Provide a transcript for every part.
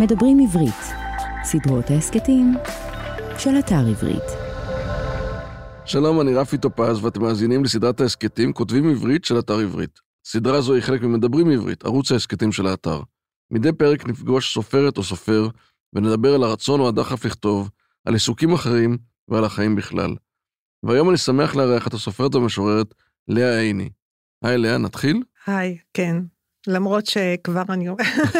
מדברים עברית, סדרות ההסכתים של אתר עברית. שלום, אני רפי טופז, ואתם מאזינים לסדרת ההסכתים כותבים עברית של אתר עברית. סדרה זו היא חלק ממדברים עברית, ערוץ ההסכתים של האתר. מדי פרק נפגוש סופרת או סופר, ונדבר על הרצון או הדחף לכתוב, על עיסוקים אחרים ועל החיים בכלל. והיום אני שמח לארח את הסופרת והמשוררת לאה עיני. היי לאה, נתחיל? היי, כן. למרות שכבר אני,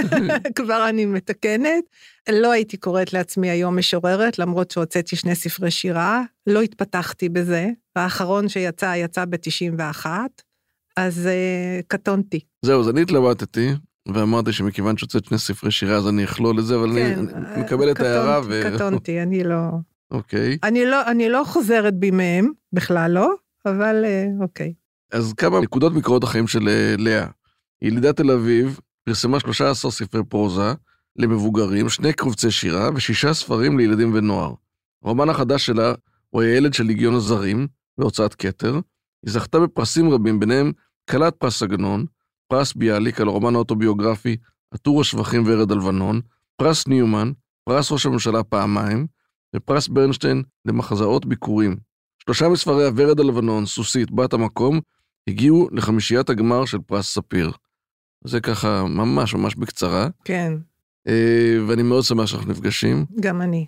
כבר אני מתקנת, לא הייתי קוראת לעצמי היום משוררת, למרות שהוצאתי שני ספרי שירה, לא התפתחתי בזה, האחרון שיצא, יצא ב-91, אז uh, קטונתי. זהו, אז אני התלבטתי, ואמרתי שמכיוון שהוצאת שני ספרי שירה, אז אני אכלול את זה, אבל כן, אני, אני מקבל את ההערה. ו... קטונתי, אני לא... אוקיי. אני לא, אני לא חוזרת בי מהם, בכלל לא, אבל uh, אוקיי. אז כמה נקודות מקורות החיים של uh, לאה. ילידת תל אביב, פרסמה 13 ספרי פרוזה למבוגרים, שני קובצי שירה ושישה ספרים לילדים ונוער. הרומן החדש שלה הוא הילד של ליגיון הזרים, בהוצאת כתר. היא זכתה בפרסים רבים, ביניהם כלת פרס עגנון, פרס ביאליק על הרומן האוטוביוגרפי עטור השבחים ורד הלבנון, פרס ניומן, פרס ראש הממשלה פעמיים, ופרס ברנשטיין למחזאות ביקורים. שלושה מספרי הוורד הלבנון, סוסית, בת המקום, הגיעו לחמישיית הגמר של פרס ספיר. זה ככה ממש ממש בקצרה. כן. אה, ואני מאוד שמח שאנחנו נפגשים. גם אני.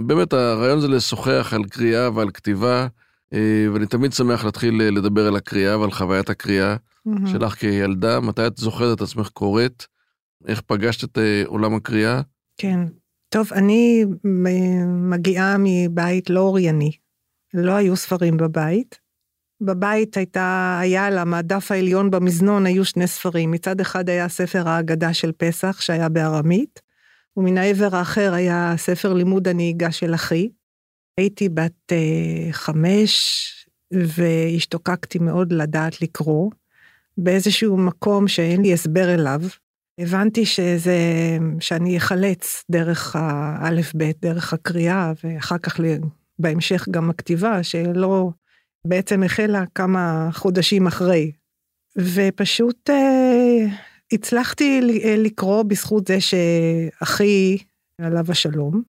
באמת, הרעיון זה לשוחח על קריאה ועל כתיבה, אה, ואני תמיד שמח להתחיל אה, לדבר על הקריאה ועל חוויית הקריאה mm-hmm. שלך כילדה. מתי את זוכרת את עצמך קוראת? איך פגשת את עולם הקריאה? כן. טוב, אני מגיעה מבית לא אורייני. לא היו ספרים בבית. בבית הייתה, היה על המעדף העליון במזנון היו שני ספרים. מצד אחד היה ספר ההגדה של פסח שהיה בארמית, ומן העבר האחר היה ספר לימוד הנהיגה של אחי. הייתי בת אה, חמש והשתוקקתי מאוד לדעת לקרוא. באיזשהו מקום שאין לי הסבר אליו, הבנתי שזה, שאני אחלץ דרך האלף-בית, דרך הקריאה, ואחר כך בהמשך גם הכתיבה, שלא בעצם החלה כמה חודשים אחרי. ופשוט אה, הצלחתי אה, לקרוא בזכות זה שאחי, עליו השלום,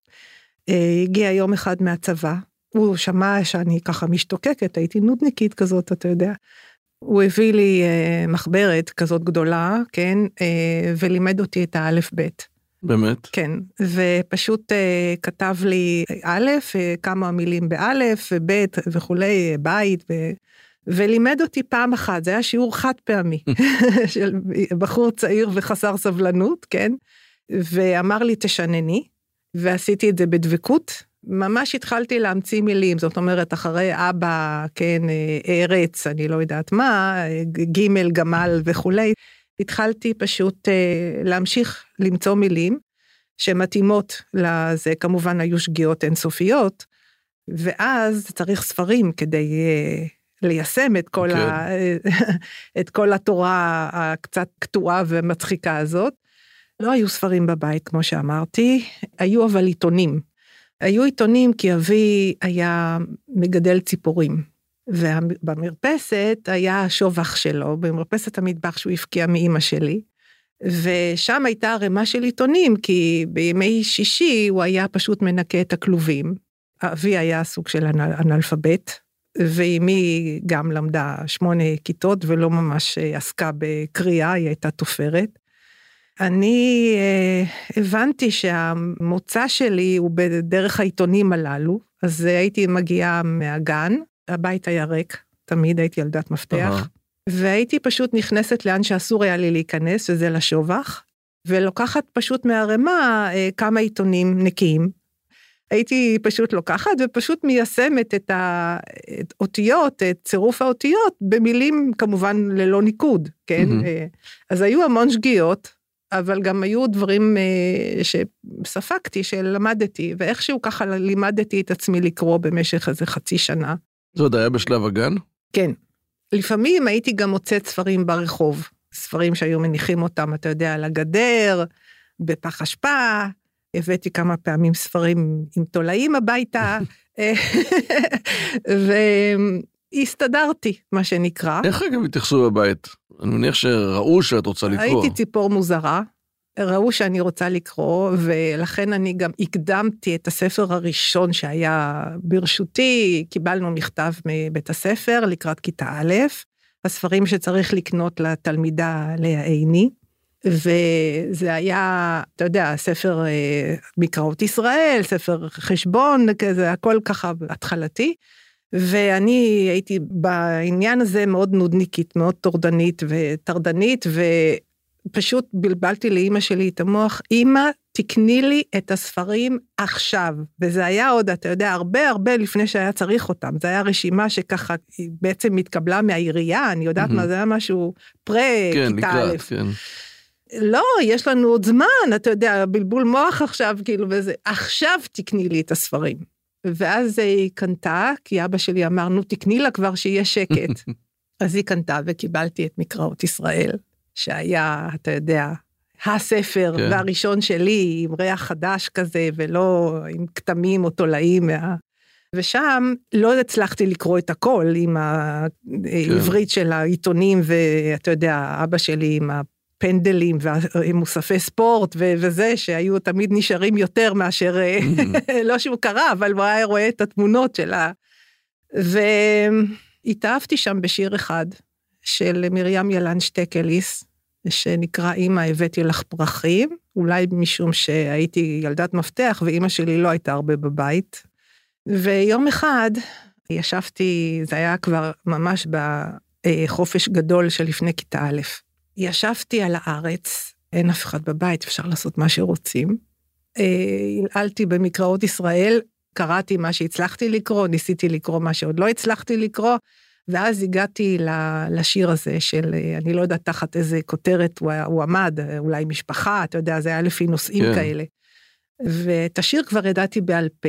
אה, הגיע יום אחד מהצבא, הוא שמע שאני ככה משתוקקת, הייתי נודניקית כזאת, אתה יודע. הוא הביא לי אה, מחברת כזאת גדולה, כן, אה, ולימד אותי את האלף-בית. באמת? כן, ופשוט uh, כתב לי א', uh, כמה מילים באלף, וב' וכולי, בית, ו... ולימד אותי פעם אחת, זה היה שיעור חד פעמי, של בחור צעיר וחסר סבלנות, כן? ואמר לי, תשנני, ועשיתי את זה בדבקות. ממש התחלתי להמציא מילים, זאת אומרת, אחרי אבא, כן, אה, ארץ, אני לא יודעת מה, ג' גמל וכולי, התחלתי פשוט אה, להמשיך למצוא מילים שמתאימות לזה, כמובן היו שגיאות אינסופיות, ואז צריך ספרים כדי אה, ליישם את כל, okay. ה, כן. את כל התורה הקצת קטועה ומצחיקה הזאת. לא היו ספרים בבית, כמו שאמרתי, היו אבל עיתונים. היו עיתונים כי אבי היה מגדל ציפורים. ובמרפסת היה השובח שלו, במרפסת המטבח שהוא הפקיע מאימא שלי. ושם הייתה ערימה של עיתונים, כי בימי שישי הוא היה פשוט מנקה את הכלובים. אבי היה סוג של אנאלפבית, ואימי גם למדה שמונה כיתות ולא ממש עסקה בקריאה, היא הייתה תופרת. אני אה, הבנתי שהמוצא שלי הוא בדרך העיתונים הללו, אז הייתי מגיעה מהגן, הבית היה ריק, תמיד הייתי ילדת מפתח, uh-huh. והייתי פשוט נכנסת לאן שאסור היה לי להיכנס, וזה לשובח, ולוקחת פשוט מהערימה אה, כמה עיתונים נקיים. הייתי פשוט לוקחת ופשוט מיישמת את האותיות, את צירוף האותיות, במילים כמובן ללא ניקוד, כן? Mm-hmm. אז היו המון שגיאות, אבל גם היו דברים אה, שספגתי, שלמדתי, ואיכשהו ככה לימדתי את עצמי לקרוא במשך איזה חצי שנה. זה עוד היה בשלב הגן? כן. לפעמים הייתי גם מוצאת ספרים ברחוב, ספרים שהיו מניחים אותם, אתה יודע, על הגדר, בפח אשפה, הבאתי כמה פעמים ספרים עם תולעים הביתה, והסתדרתי, מה שנקרא. איך אגב התייחסו בבית? אני מניח שראו שאת רוצה לקרוא. הייתי ציפור מוזרה, ראו שאני רוצה לקרוא, ולכן אני גם הקדמתי את הספר הראשון שהיה ברשותי, קיבלנו מכתב מבית הספר לקראת כיתה א', הספרים שצריך לקנות לתלמידה לאה עיני. וזה היה, אתה יודע, ספר אה, מקראות ישראל, ספר חשבון, כזה, הכל ככה התחלתי. ואני הייתי בעניין הזה מאוד נודניקית, מאוד טורדנית וטרדנית, ופשוט בלבלתי לאימא שלי את המוח, אימא, תקני לי את הספרים עכשיו. וזה היה עוד, אתה יודע, הרבה הרבה לפני שהיה צריך אותם. זו הייתה רשימה שככה בעצם התקבלה מהעירייה, אני יודעת מה, זה היה משהו פרה-כיתה כן, א'. כן. לא, יש לנו עוד זמן, אתה יודע, בלבול מוח עכשיו, כאילו, וזה, עכשיו תקני לי את הספרים. ואז היא קנתה, כי אבא שלי אמר, נו, תקני לה כבר שיהיה שקט. אז היא קנתה וקיבלתי את מקראות ישראל, שהיה, אתה יודע, הספר כן. והראשון שלי, עם ריח חדש כזה, ולא עם כתמים או תולעים מה... ושם לא הצלחתי לקרוא את הכל עם העברית של העיתונים, ואתה יודע, אבא שלי עם הפנדלים והמוספי ספורט ו- וזה, שהיו תמיד נשארים יותר מאשר, לא שהוא קרא, אבל הוא היה רואה את התמונות שלה. והתאהבתי שם בשיר אחד של מרים ילן שטקליס, שנקרא אמא הבאתי לך פרחים, אולי משום שהייתי ילדת מפתח ואימא שלי לא הייתה הרבה בבית. ויום אחד ישבתי, זה היה כבר ממש בחופש גדול של לפני כיתה א', ישבתי על הארץ, אין אף אחד בבית, אפשר לעשות מה שרוצים. הלעלתי במקראות ישראל, קראתי מה שהצלחתי לקרוא, ניסיתי לקרוא מה שעוד לא הצלחתי לקרוא, ואז הגעתי לשיר הזה של, אני לא יודעת תחת איזה כותרת הוא, הוא עמד, אולי משפחה, אתה יודע, זה היה לפי נושאים כן. כאלה. ואת השיר כבר ידעתי בעל פה.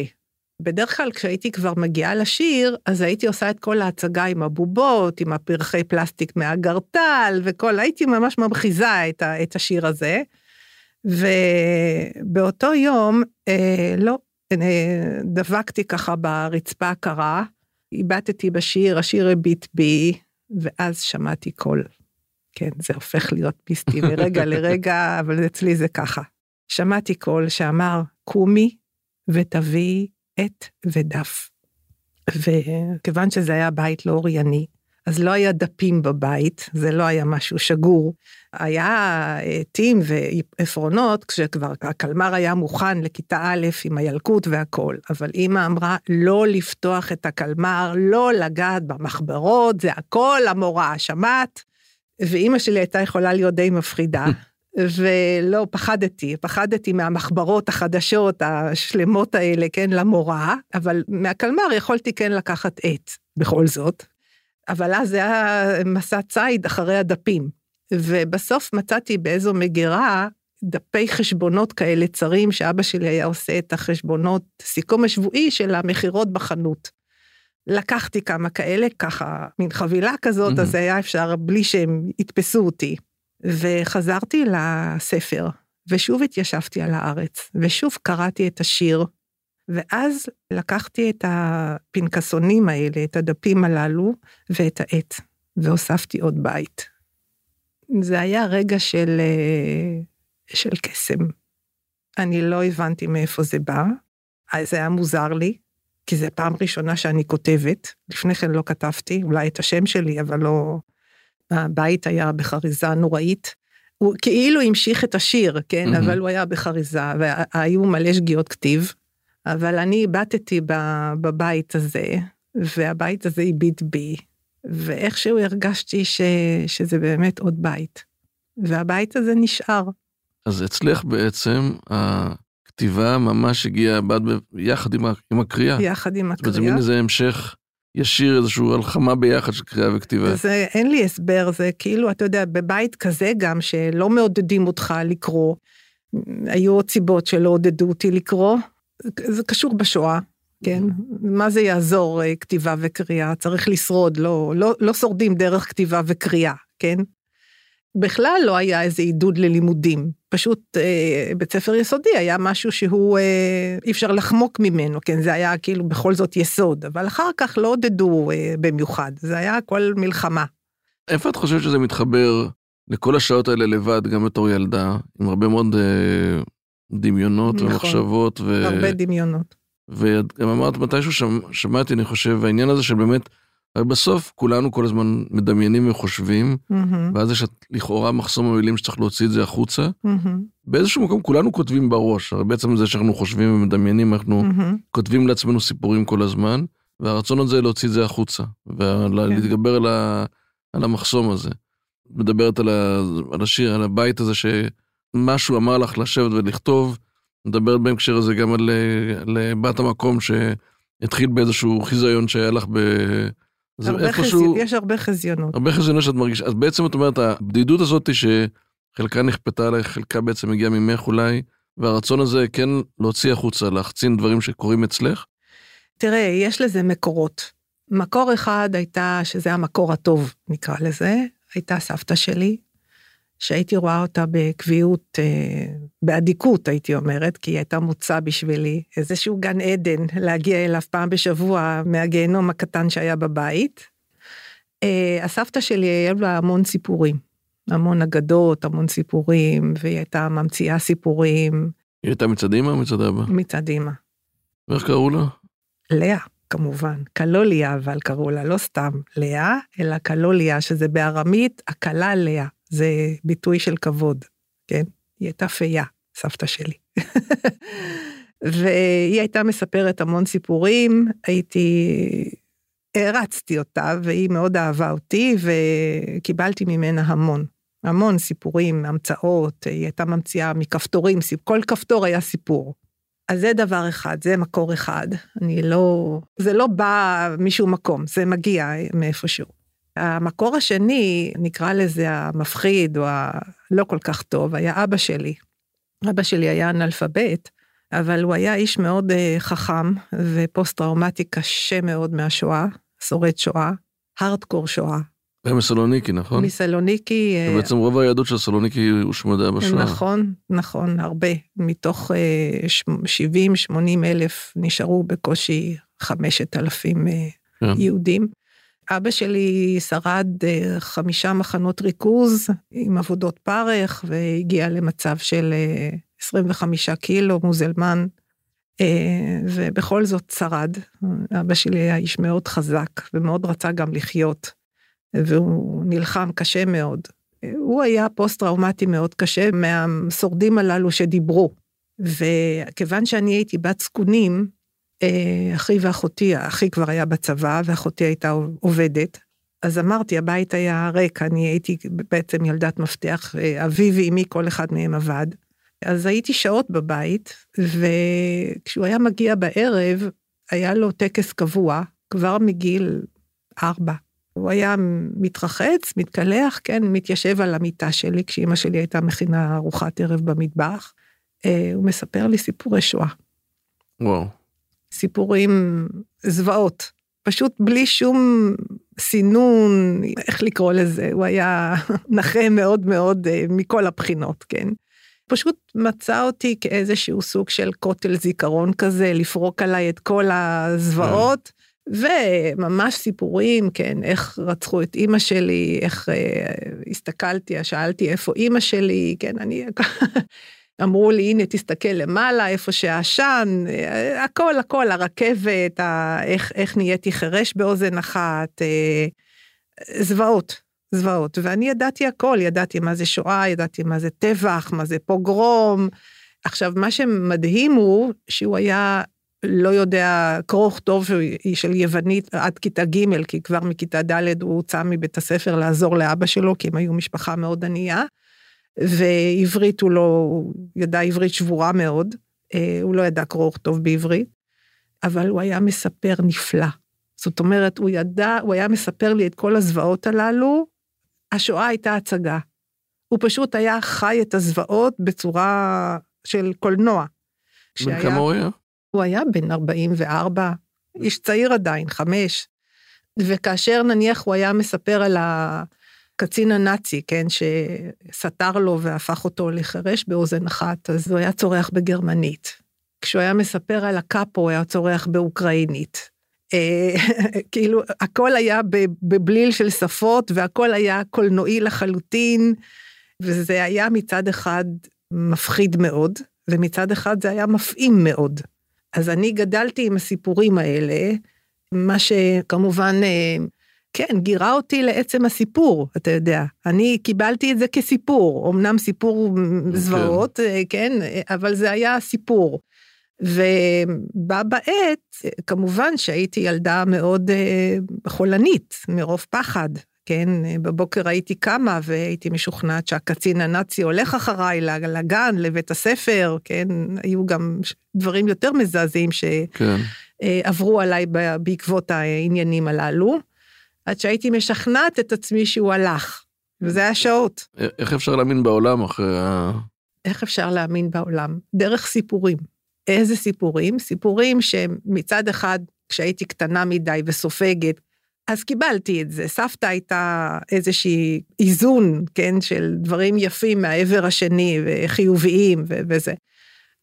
בדרך כלל כשהייתי כבר מגיעה לשיר, אז הייתי עושה את כל ההצגה עם הבובות, עם הפרחי פלסטיק מהגרטל, וכל, הייתי ממש ממחיזה את, ה, את השיר הזה. ובאותו יום, אה, לא, אה, דבקתי ככה ברצפה הקרה, איבדתי בשיר, השיר הביט בי, ואז שמעתי קול. כן, זה הופך להיות מיסטי מרגע לרגע, אבל אצלי זה ככה. שמעתי קול שאמר, קומי ותביאי עט ודף. וכיוון שזה היה בית לא אורייני, אז לא היה דפים בבית, זה לא היה משהו שגור. היה עטים ועפרונות, כשכבר הקלמר היה מוכן לכיתה א' עם הילקוט והכול, אבל אימא אמרה לא לפתוח את הקלמר, לא לגעת במחברות, זה הכל המורה, שמעת? ואימא שלי הייתה יכולה להיות די מפחידה. ולא, פחדתי, פחדתי מהמחברות החדשות השלמות האלה, כן, למורה, אבל מהקלמר יכולתי כן לקחת עט, בכל זאת. אבל אז זה היה מסע ציד אחרי הדפים. ובסוף מצאתי באיזו מגירה דפי חשבונות כאלה צרים, שאבא שלי היה עושה את החשבונות, סיכום השבועי של המכירות בחנות. לקחתי כמה כאלה, ככה, מין חבילה כזאת, mm-hmm. אז היה אפשר בלי שהם יתפסו אותי. וחזרתי לספר, ושוב התיישבתי על הארץ, ושוב קראתי את השיר, ואז לקחתי את הפנקסונים האלה, את הדפים הללו, ואת העט, והוספתי עוד בית. זה היה רגע של, של קסם. אני לא הבנתי מאיפה זה בא, אז זה היה מוזר לי, כי זו פעם ראשונה שאני כותבת, לפני כן לא כתבתי, אולי את השם שלי, אבל לא... הבית היה בחריזה נוראית. הוא כאילו המשיך את השיר, כן, mm-hmm. אבל הוא היה בחריזה, והיו מלא שגיאות כתיב, אבל אני איבדתי בבית הזה, והבית הזה הביט בי, ואיכשהו הרגשתי ש, שזה באמת עוד בית, והבית הזה נשאר. אז אצלך בעצם הכתיבה ממש הגיעה יחד עם, עם הקריאה. יחד עם הקריאה. זה מין איזה המשך ישיר איזושהי הלחמה ביחד של קריאה וכתיבה. זה, אין לי הסבר, זה כאילו, אתה יודע, בבית כזה גם, שלא מעודדים אותך לקרוא, היו עוד סיבות שלא עודדו אותי לקרוא, זה קשור בשואה, כן? מה זה יעזור אה, כתיבה וקריאה? צריך לשרוד, לא, לא, לא שורדים דרך כתיבה וקריאה, כן? בכלל לא היה איזה עידוד ללימודים, פשוט אה, בית ספר יסודי היה משהו שהוא אה, אי אפשר לחמוק ממנו, כן, זה היה כאילו בכל זאת יסוד, אבל אחר כך לא עודדו אה, במיוחד, זה היה הכל מלחמה. איפה את חושבת שזה מתחבר לכל השעות האלה לבד, גם בתור ילדה, עם הרבה מאוד אה, דמיונות נכון. ומחשבות. ו... הרבה דמיונות. וגם אמרת מתישהו שמ, שמעתי, אני חושב, העניין הזה של באמת, הרי בסוף כולנו כל הזמן מדמיינים וחושבים, מהמם, ואז יש לכאורה מחסום המילים שצריך להוציא את זה החוצה. מהמם, באיזשהו מקום כולנו כותבים בראש, הרי בעצם זה שאנחנו חושבים ומדמיינים, אנחנו מהמם. כותבים לעצמנו סיפורים כל הזמן, והרצון הזה להוציא את זה החוצה, ולהתגבר על, ה, על המחסום הזה. מדברת על, ה, על השיר, על הבית הזה שמשהו אמר לך לשבת ולכתוב, מדברת בהקשר הזה גם על, על בת המקום שהתחיל באיזשהו חיזיון שהיה לך ב... הרבה איפשהו- חזי- יש הרבה חזיונות. הרבה חזיונות שאת מרגישה, אז בעצם את אומרת, הבדידות הזאת שחלקה נכפתה עלייך, חלקה בעצם הגיעה ממך אולי, והרצון הזה כן להוציא החוצה, להחצין דברים שקורים אצלך, תראה, יש לזה מקורות. מקור אחד הייתה, שזה המקור הטוב, נקרא לזה, הייתה סבתא שלי, שהייתי רואה אותה בקביעות, אה, באדיקות, הייתי אומרת, כי היא הייתה מוצא בשבילי, איזשהו גן עדן להגיע אליו פעם בשבוע מהגיהנום הקטן שהיה בבית. אה, הסבתא שלי, היה לה המון סיפורים, המון אגדות, המון סיפורים, והיא הייתה ממציאה סיפורים היא הייתה מצד אמא או מצד אבא? מצד אימא. ואיך קראו לה? לאה, כמובן. קלוליה, אבל קראו לה, לא סתם לאה, אלא קלוליה, שזה בארמית, הקלה לאה. זה ביטוי של כבוד, כן? היא הייתה פייה, סבתא שלי. והיא הייתה מספרת המון סיפורים, הייתי... הערצתי אותה, והיא מאוד אהבה אותי, וקיבלתי ממנה המון. המון סיפורים, המצאות, היא הייתה ממציאה מכפתורים, כל כפתור היה סיפור. אז זה דבר אחד, זה מקור אחד. אני לא... זה לא בא משום מקום, זה מגיע מאיפשהו. המקור השני, נקרא לזה המפחיד, או הלא כל כך טוב, היה אבא שלי. אבא שלי היה אנאלפבית, אבל הוא היה איש מאוד אה, חכם ופוסט-טראומטי קשה מאוד מהשואה, שורד שואה, הארדקור שואה. היה מסלוניקי, נכון? מסלוניקי, אה, בעצם רוב היהדות של סלוניקי הושמדה בשואה. נכון, נכון, הרבה. מתוך 70-80 אלף נשארו בקושי 5,000 אה, כן. יהודים. אבא שלי שרד אה, חמישה מחנות ריכוז עם עבודות פרך והגיע למצב של אה, 25 קילו מוזלמן, אה, ובכל זאת שרד. אבא שלי היה איש מאוד חזק ומאוד רצה גם לחיות, והוא נלחם קשה מאוד. הוא היה פוסט-טראומטי מאוד קשה מהשורדים הללו שדיברו. וכיוון שאני הייתי בת זקונים, אה, אחי ואחותי, אחי כבר היה בצבא ואחותי הייתה עובדת, אז אמרתי, הבית היה ריק, אני הייתי בעצם ילדת מפתח, אה, אבי ואמי, כל אחד מהם עבד. אז הייתי שעות בבית, וכשהוא היה מגיע בערב, היה לו טקס קבוע, כבר מגיל ארבע. הוא היה מתרחץ, מתקלח, כן, מתיישב על המיטה שלי, כשאימא שלי הייתה מכינה ארוחת ערב במטבח. אה, הוא מספר לי סיפורי שואה, וואו. סיפורים זוועות, פשוט בלי שום סינון, איך לקרוא לזה, הוא היה נכה מאוד מאוד אה, מכל הבחינות, כן. פשוט מצא אותי כאיזשהו סוג של כותל זיכרון כזה, לפרוק עליי את כל הזוועות. וממש סיפורים, כן, איך רצחו את אימא שלי, איך אה, הסתכלתי, שאלתי איפה אימא שלי, כן, אני... אמרו לי, הנה, תסתכל למעלה, איפה שהעשן, אה, הכל, הכל, הרכבת, ה, איך, איך נהייתי חירש באוזן אחת, אה, זוועות, זוועות. ואני ידעתי הכל, ידעתי מה זה שואה, ידעתי מה זה טבח, מה זה פוגרום. עכשיו, מה שמדהים הוא שהוא היה לא יודע, קרוא וכתוב של יוונית עד כיתה ג', כי כבר מכיתה ד' הוא הוצא מבית הספר לעזור לאבא שלו, כי הם היו משפחה מאוד ענייה. ועברית הוא לא, הוא ידע עברית שבורה מאוד, הוא לא ידע קרוא וכתוב בעברית, אבל הוא היה מספר נפלא. זאת אומרת, הוא ידע, הוא היה מספר לי את כל הזוועות הללו, השואה הייתה הצגה. הוא פשוט היה חי את הזוועות בצורה של קולנוע. בן כמה הוא היה? הוא היה בן 44, איש צעיר עדיין, חמש. וכאשר נניח הוא היה מספר על הקצין הנאצי, כן, שסתר לו והפך אותו לחירש באוזן אחת, אז הוא היה צורח בגרמנית. כשהוא היה מספר על הקאפו, הוא היה צורח באוקראינית. אה, כאילו, הכל היה בבליל של שפות, והכל היה קולנועי לחלוטין, וזה היה מצד אחד מפחיד מאוד, ומצד אחד זה היה מפעים מאוד. אז אני גדלתי עם הסיפורים האלה, מה שכמובן, אה, כן, גירה אותי לעצם הסיפור, אתה יודע. אני קיבלתי את זה כסיפור, אמנם סיפור זוועות, כן, כן אבל זה היה סיפור. ובה בעת, כמובן שהייתי ילדה מאוד אה, חולנית, מרוב פחד, כן, בבוקר הייתי קמה והייתי משוכנעת שהקצין הנאצי הולך אחריי לגן, לבית הספר, כן, היו גם דברים יותר מזעזעים שעברו כן. עליי בעקבות העניינים הללו, עד שהייתי משכנעת את עצמי שהוא הלך, וזה היה שעות. איך אפשר להאמין בעולם אחרי ה... איך אפשר להאמין בעולם? דרך סיפורים. איזה סיפורים? סיפורים שמצד אחד, כשהייתי קטנה מדי וסופגת, אז קיבלתי את זה. סבתא הייתה איזושהי איזון, כן, של דברים יפים מהעבר השני, וחיוביים ו- וזה.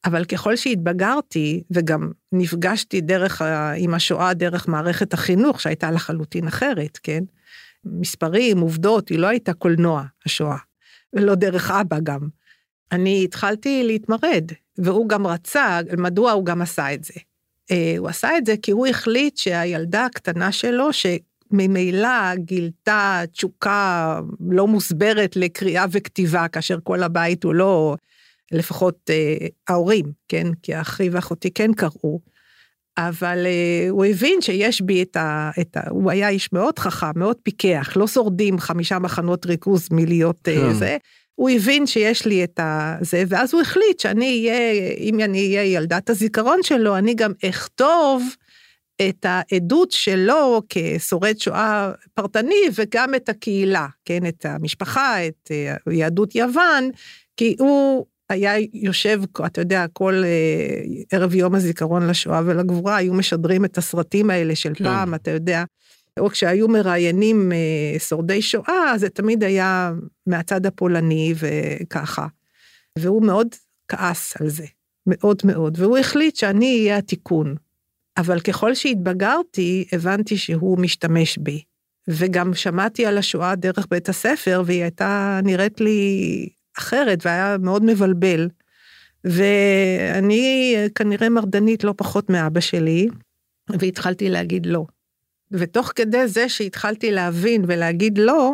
אבל ככל שהתבגרתי, וגם נפגשתי דרך, עם השואה דרך מערכת החינוך, שהייתה לחלוטין אחרת, כן? מספרים, עובדות, היא לא הייתה קולנוע, השואה. ולא דרך אבא גם. אני התחלתי להתמרד, והוא גם רצה, מדוע הוא גם עשה את זה? אה, הוא עשה את זה כי הוא החליט שהילדה הקטנה שלו, שממילא גילתה תשוקה לא מוסברת לקריאה וכתיבה, כאשר כל הבית הוא לא, לפחות אה, ההורים, כן? כי אחי ואחותי כן קראו. אבל אה, הוא הבין שיש בי את ה, את ה... הוא היה איש מאוד חכם, מאוד פיקח, לא שורדים חמישה מחנות ריכוז מלהיות אה, כן. זה. הוא הבין שיש לי את הזה, ואז הוא החליט שאני אהיה, אם אני אהיה ילדת הזיכרון שלו, אני גם אכתוב את העדות שלו כשורד שואה פרטני, וגם את הקהילה, כן, את המשפחה, את אה, יהדות יוון, כי הוא היה יושב, אתה יודע, כל אה, ערב יום הזיכרון לשואה ולגבורה, היו משדרים את הסרטים האלה של כן. פעם, אתה יודע. או כשהיו מראיינים אה, שורדי שואה, זה תמיד היה מהצד הפולני וככה. והוא מאוד כעס על זה, מאוד מאוד, והוא החליט שאני אהיה התיקון. אבל ככל שהתבגרתי, הבנתי שהוא משתמש בי. וגם שמעתי על השואה דרך בית הספר, והיא הייתה נראית לי אחרת, והיה מאוד מבלבל. ואני כנראה מרדנית לא פחות מאבא שלי, והתחלתי להגיד לא. ותוך כדי זה שהתחלתי להבין ולהגיד לא,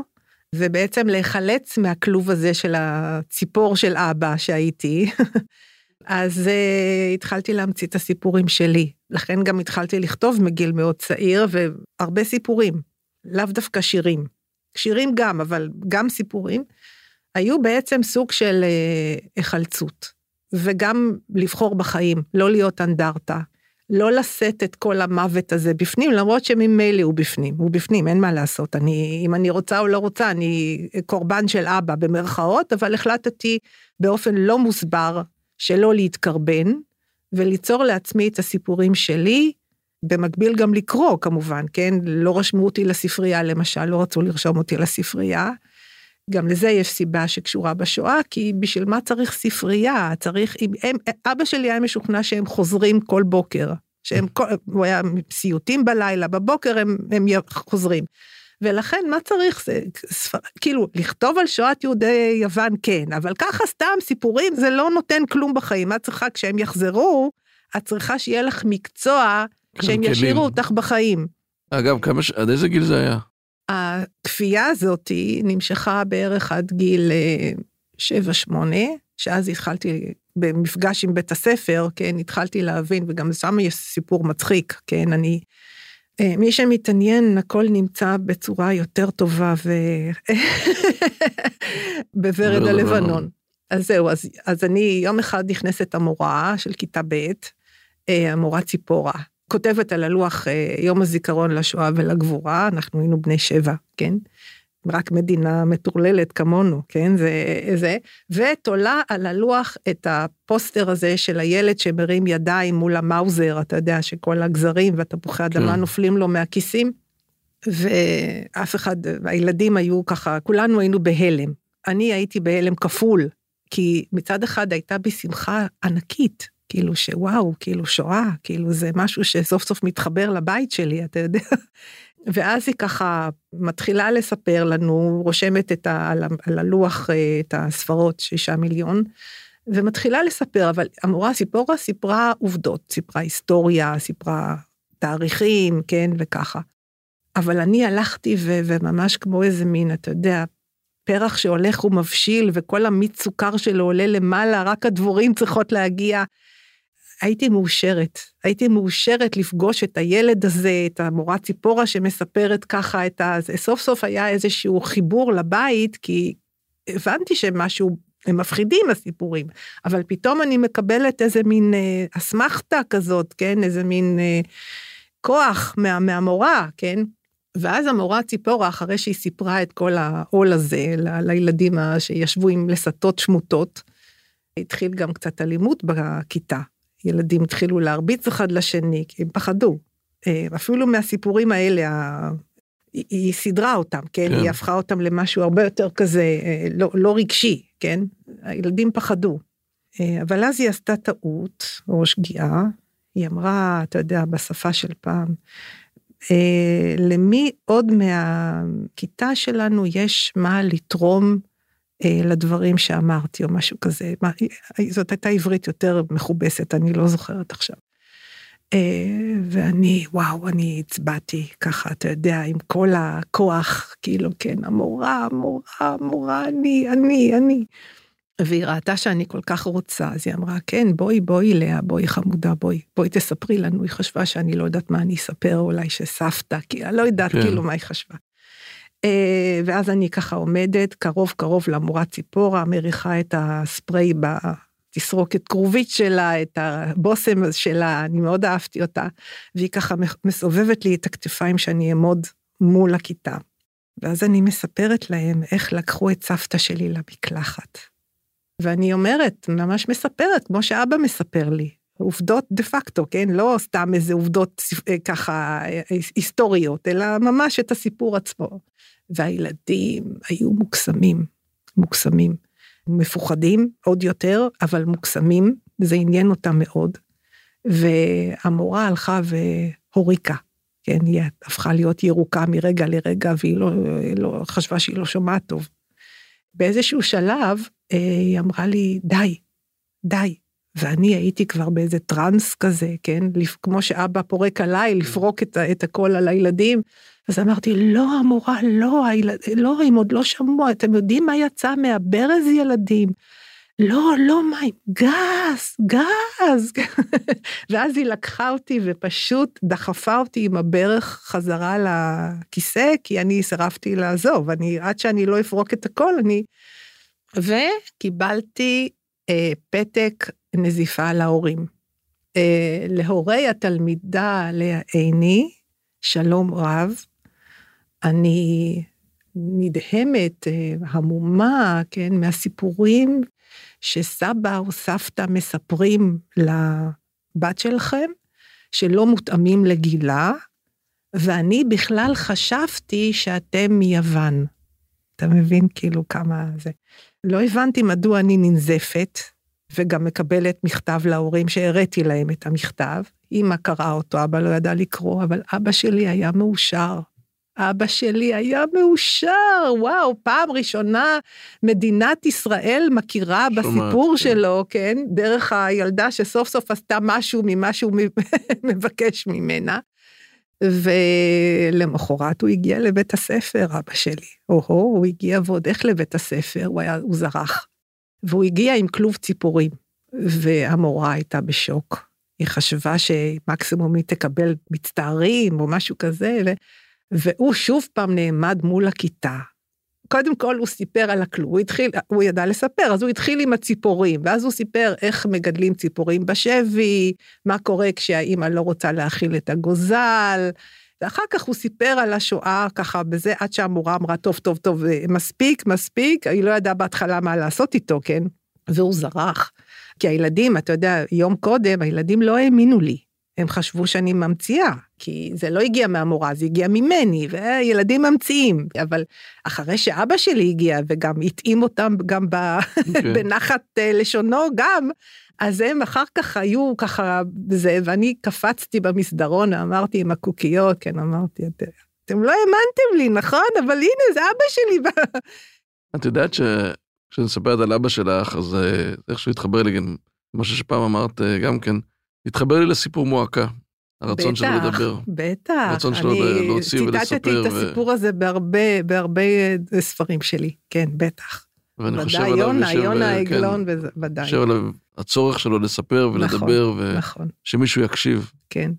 ובעצם להיחלץ מהכלוב הזה של הציפור של אבא שהייתי, אז uh, התחלתי להמציא את הסיפורים שלי. לכן גם התחלתי לכתוב מגיל מאוד צעיר, והרבה סיפורים, לאו דווקא שירים. שירים גם, אבל גם סיפורים, היו בעצם סוג של uh, היחלצות, וגם לבחור בחיים, לא להיות אנדרטה. לא לשאת את כל המוות הזה בפנים, למרות שממילא הוא בפנים, הוא בפנים, אין מה לעשות. אני, אם אני רוצה או לא רוצה, אני קורבן של אבא במרכאות, אבל החלטתי באופן לא מוסבר שלא להתקרבן, וליצור לעצמי את הסיפורים שלי, במקביל גם לקרוא כמובן, כן? לא רשמו אותי לספרייה למשל, לא רצו לרשום אותי לספרייה. גם לזה יש סיבה שקשורה בשואה, כי בשביל מה צריך ספרייה? צריך, אם הם, אבא שלי היה משוכנע שהם חוזרים כל בוקר, שהם, הוא היה סיוטים בלילה, בבוקר הם, הם חוזרים. ולכן מה צריך זה, ספר, כאילו, לכתוב על שואת יהודי יוון כן, אבל ככה סתם סיפורים זה לא נותן כלום בחיים. את צריכה, כשהם יחזרו, את צריכה שיהיה לך מקצוע, שהם ישאירו אותך בחיים. אגב, כמה, ש... עד איזה גיל זה היה? הכפייה הזאת נמשכה בערך עד גיל 7-8, אה, שאז התחלתי במפגש עם בית הספר, כן, התחלתי להבין, וגם שם יש סיפור מצחיק, כן, אני... אה, מי שמתעניין, הכל נמצא בצורה יותר טובה ו... בוורד הלבנון. אז זהו, אז, אז אני יום אחד נכנסת המורה של כיתה ב', אה, המורה ציפורה, כותבת על הלוח אה, יום הזיכרון לשואה ולגבורה, אנחנו היינו בני שבע, כן? רק מדינה מטורללת כמונו, כן? זה, זה, ותולה על הלוח את הפוסטר הזה של הילד שמרים ידיים מול המאוזר, אתה יודע, שכל הגזרים והתפוחי אדמה כן. נופלים לו מהכיסים, ואף אחד, הילדים היו ככה, כולנו היינו בהלם. אני הייתי בהלם כפול, כי מצד אחד הייתה בי שמחה ענקית, כאילו שוואו, כאילו שואה, כאילו זה משהו שסוף סוף מתחבר לבית שלי, אתה יודע. ואז היא ככה מתחילה לספר לנו, רושמת את ה, על, על הלוח אה, את הספרות, שישה מיליון, ומתחילה לספר, אבל המורה סיפורה סיפרה עובדות, סיפרה היסטוריה, סיפרה תאריכים, כן, וככה. אבל אני הלכתי ו, וממש כמו איזה מין, אתה יודע, פרח שהולך ומבשיל וכל המיץ סוכר שלו עולה למעלה, רק הדבורים צריכות להגיע. הייתי מאושרת, הייתי מאושרת לפגוש את הילד הזה, את המורה ציפורה שמספרת ככה את ה... סוף סוף היה איזשהו חיבור לבית, כי הבנתי שמשהו, הם מפחידים הסיפורים, אבל פתאום אני מקבלת איזה מין אה, אסמכתה כזאת, כן? איזה מין אה, כוח מה, מהמורה, כן? ואז המורה ציפורה, אחרי שהיא סיפרה את כל העול הזה לילדים שישבו עם לסתות שמוטות, התחיל גם קצת אלימות בכיתה. ילדים התחילו להרביץ אחד לשני, כי הם פחדו. אה, אפילו מהסיפורים האלה, היא סידרה אותם, כן? כן? היא הפכה אותם למשהו הרבה יותר כזה, אה, לא, לא רגשי, כן? הילדים פחדו. אה, אבל אז היא עשתה טעות, או שגיאה, היא אמרה, אתה יודע, בשפה של פעם, למי עוד מהכיתה שלנו יש מה לתרום לדברים שאמרתי או משהו כזה. מה, זאת הייתה עברית יותר מכובסת, אני לא זוכרת עכשיו. אה, ואני, וואו, אני הצבעתי ככה, אתה יודע, עם כל הכוח, כאילו, כן, המורה, המורה, המורה, אני, אני, אני. והיא ראתה שאני כל כך רוצה, אז היא אמרה, כן, בואי, בואי, לאה, בואי חמודה, בואי, בואי תספרי לנו. היא חשבה שאני לא יודעת מה אני אספר, אולי שסבתא, כי אני לא יודעת כן. כאילו מה היא חשבה. אה, ואז אני ככה עומדת קרוב קרוב למורה ציפורה, מריחה את הספרי בתסרוקת כרובית שלה, את הבושם שלה, אני מאוד אהבתי אותה, והיא ככה מסובבת לי את הכתפיים שאני אעמוד מול הכיתה. ואז אני מספרת להם איך לקחו את סבתא שלי למקלחת. ואני אומרת, ממש מספרת, כמו שאבא מספר לי, עובדות דה פקטו, כן? לא סתם איזה עובדות אה, ככה אה, היסטוריות, אלא ממש את הסיפור עצמו. והילדים היו מוקסמים, מוקסמים. מפוחדים עוד יותר, אבל מוקסמים, זה עניין אותם מאוד. והמורה הלכה והוריקה, כן, היא הפכה להיות ירוקה מרגע לרגע, והיא לא, לא חשבה שהיא לא שומעת טוב. באיזשהו שלב אה, היא אמרה לי, די, די. ואני הייתי כבר באיזה טראנס כזה, כן? כמו שאבא פורק עליי, לפרוק את, את הכל על הילדים. אז אמרתי, לא, המורה, לא, הילד, לא, הם עוד לא שמעו, אתם יודעים מה יצא מהברז ילדים? לא, לא מים, גז, גז. ואז היא לקחה אותי ופשוט דחפה אותי עם הברך חזרה לכיסא, כי אני סירבתי לעזוב, אני, עד שאני לא אפרוק את הכל, אני... וקיבלתי אה, פתק נזיפה להורים. אה, להורי התלמידה לאה עיני, שלום רב, אני נדהמת, אה, המומה, כן, מהסיפורים שסבא או סבתא מספרים לבת שלכם, שלא מותאמים לגילה, ואני בכלל חשבתי שאתם מיוון. אתה מבין כאילו כמה זה. לא הבנתי מדוע אני ננזפת, וגם מקבלת מכתב להורים שהראיתי להם את המכתב. אמא קראה אותו, אבא לא ידע לקרוא, אבל אבא שלי היה מאושר. אבא שלי היה מאושר, וואו, פעם ראשונה מדינת ישראל מכירה בסיפור כן. שלו, כן, דרך הילדה שסוף סוף עשתה משהו ממה שהוא מבקש ממנה. ולמחרת הוא הגיע לבית הספר, אבא שלי. או-הו, הוא הגיע ועוד איך לבית הספר, הוא היה, הוא זרח. והוא הגיע עם כלוב ציפורים, והמורה הייתה בשוק. היא חשבה שמקסימום היא תקבל מצטערים או משהו כזה, ו... והוא שוב פעם נעמד מול הכיתה. קודם כל הוא סיפר על הכלום, הוא התחיל, הוא ידע לספר, אז הוא התחיל עם הציפורים, ואז הוא סיפר איך מגדלים ציפורים בשבי, מה קורה כשהאימא לא רוצה להאכיל את הגוזל, ואחר כך הוא סיפר על השואה ככה בזה, עד שהמורה אמרה, טוב, טוב, טוב, מספיק, מספיק, היא לא ידעה בהתחלה מה לעשות איתו, כן? והוא זרח. כי הילדים, אתה יודע, יום קודם, הילדים לא האמינו לי. הם חשבו שאני ממציאה, כי זה לא הגיע מהמורה, זה הגיע ממני, וילדים ממציאים. אבל אחרי שאבא שלי הגיע, וגם התאים אותם גם ב... okay. אוקיי. בנחת אה, לשונו גם, אז הם אחר כך היו ככה זה, ואני קפצתי במסדרון, אמרתי עם הקוקיות, כן, אמרתי, "את- אתם לא האמנתם לי, נכון? אבל הנה, זה אבא שלי. את יודעת שכשאני מספרת על אבא שלך, אז אה, איכשהו התחבר לי גם, משהו שפעם אמרת אה, גם כן, התחבר לי לסיפור מועקה. הרצון שלו בטח, לדבר. בטח. הרצון שלו להוציא ציטטתי ולספר את ו- הסיפור הזה בהרבה, בהרבה אה, ספרים שלי, כן, בטח. ואני חושב עליו, יונה, יונה אה, כן, העגלון, וזה- ודאי. חושב עליו, הצורך שלו לספר ולדבר, נכון, ושמישהו יקשיב. כן.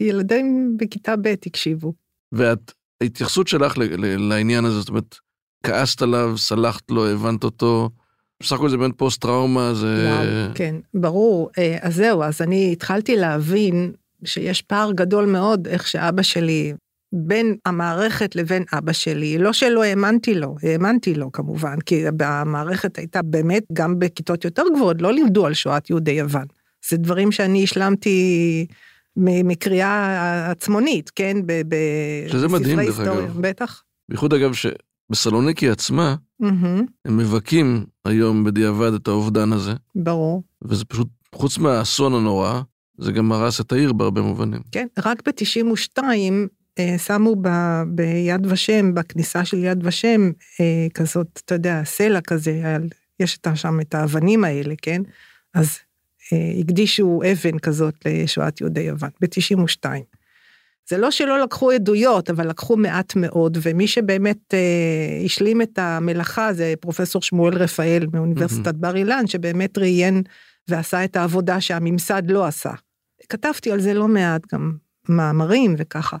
וילדים בכיתה ב' הקשיבו. ואת, ההתייחסות שלך לעניין הזה, זאת אומרת, כעסת עליו, סלחת לו, הבנת אותו, בסך הכל זה באמת פוסט טראומה, זה... וואו, כן, ברור. אה, אז זהו, אז אני התחלתי להבין שיש פער גדול מאוד איך שאבא שלי, בין המערכת לבין אבא שלי, לא שלא האמנתי לו, האמנתי לו כמובן, כי המערכת הייתה באמת, גם בכיתות יותר גבוהות, לא לימדו על שואת יהודי יוון. זה דברים שאני השלמתי מקריאה עצמונית, כן? ב- ב- שזה מדהים, דרך אגב. בטח. בייחוד אגב שבסלוניקי עצמה, מהמם, הם מבכים היום בדיעבד את האובדן הזה, ברור. וזה פשוט, חוץ מהאסון הנורא, זה גם הרס את העיר בהרבה מובנים. כן, רק ב-92 אה, שמו ב, ביד ושם, בכניסה של יד ושם, אה, כזאת, אתה יודע, סלע כזה, יש שם את האבנים האלה, כן? אז אה, הקדישו אבן כזאת לשואת יהודי יוון, ב-92. זה לא שלא לקחו עדויות, אבל לקחו מעט מאוד, ומי שבאמת אה, השלים את המלאכה זה פרופסור שמואל רפאל מאוניברסיטת בר אילן, שבאמת ראיין ועשה את העבודה שהממסד לא עשה. כתבתי על זה לא מעט, גם מאמרים וככה.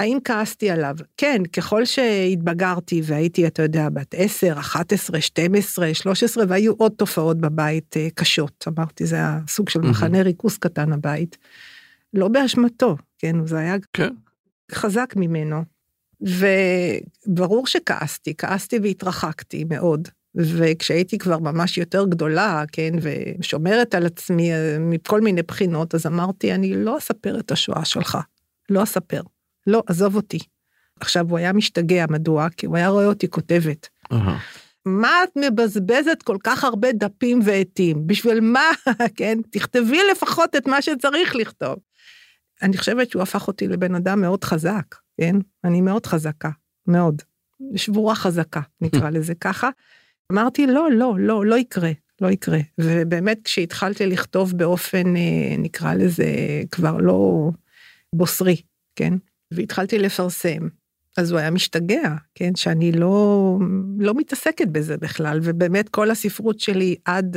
האם כעסתי עליו? כן, ככל שהתבגרתי והייתי, אתה יודע, בת 10, 11, 12, 13, והיו עוד תופעות בבית אה, קשות. אמרתי, זה היה סוג של מהמם. מחנה ריכוז קטן הבית. לא באשמתו, כן, זה היה כן. חזק ממנו. וברור שכעסתי, כעסתי והתרחקתי מאוד. וכשהייתי כבר ממש יותר גדולה, כן, ושומרת על עצמי אה, מכל מיני בחינות, אז אמרתי, אני לא אספר את השואה שלך, לא אספר. לא, עזוב אותי. עכשיו, הוא היה משתגע, מדוע? כי הוא היה רואה אותי כותבת. מה את מבזבזת כל כך הרבה דפים ועטים? בשביל מה? כן? תכתבי לפחות את מה שצריך לכתוב. אני חושבת שהוא הפך אותי לבן אדם מאוד חזק, כן? אני מאוד חזקה, מאוד. שבורה חזקה, נקרא לזה ככה. אמרתי, לא, לא, לא, לא יקרה, לא יקרה. ובאמת, כשהתחלתי לכתוב באופן, אה, נקרא לזה, כבר לא בוסרי, כן? והתחלתי לפרסם. אז הוא היה משתגע, כן? שאני לא, לא מתעסקת בזה בכלל, ובאמת כל הספרות שלי עד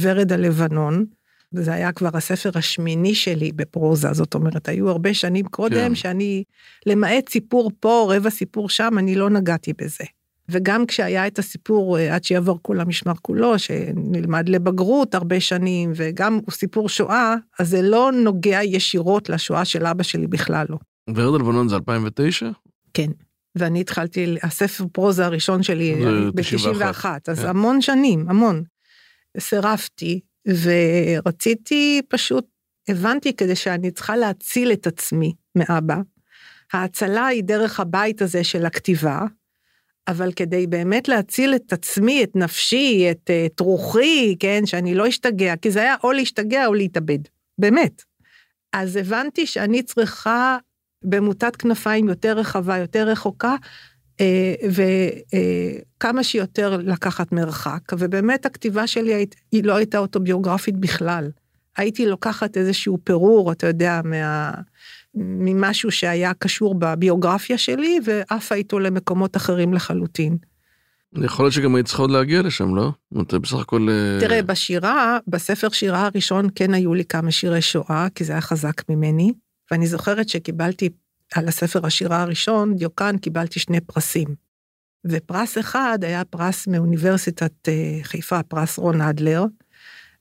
ורד הלבנון, וזה היה כבר הספר השמיני שלי בפרוזה, זאת אומרת, היו הרבה שנים קודם כן. שאני, למעט סיפור פה, רבע סיפור שם, אני לא נגעתי בזה. וגם כשהיה את הסיפור אה, עד שיעבור כול המשמר כולו, שנלמד לבגרות הרבה שנים, וגם הוא סיפור שואה, אז זה לא נוגע ישירות לשואה של אבא שלי בכלל לא. ורד הלבנון זה 2009? כן. ואני התחלתי, הספר פרוזה הראשון שלי זה ב-91, אז כן. המון שנים, המון. סירבתי, ורציתי פשוט, הבנתי כדי שאני צריכה להציל את עצמי מאבא. ההצלה היא דרך הבית הזה של הכתיבה, אבל כדי באמת להציל את עצמי, את נפשי, את, אה, את רוחי, כן, שאני לא אשתגע, כי זה היה או להשתגע או להתאבד, באמת. אז הבנתי שאני צריכה במוטת כנפיים יותר רחבה, יותר רחוקה, וכמה שיותר לקחת מרחק, ובאמת הכתיבה שלי היא לא הייתה אוטוביוגרפית בכלל. הייתי לוקחת איזשהו פירור, אתה יודע, מה... ממשהו שהיה קשור בביוגרפיה שלי, ועפה איתו למקומות אחרים לחלוטין. יכול להיות שגם היית צריכה עוד להגיע לשם, לא? אומרת, בסך הכל... אה, תראה, בשירה, בספר שירה הראשון כן היו לי כמה שירי שואה, כי זה היה חזק ממני, ואני זוכרת שקיבלתי על הספר השירה הראשון, דיוקן, קיבלתי שני פרסים. ופרס אחד היה פרס מאוניברסיטת אה, חיפה, פרס רון אדלר,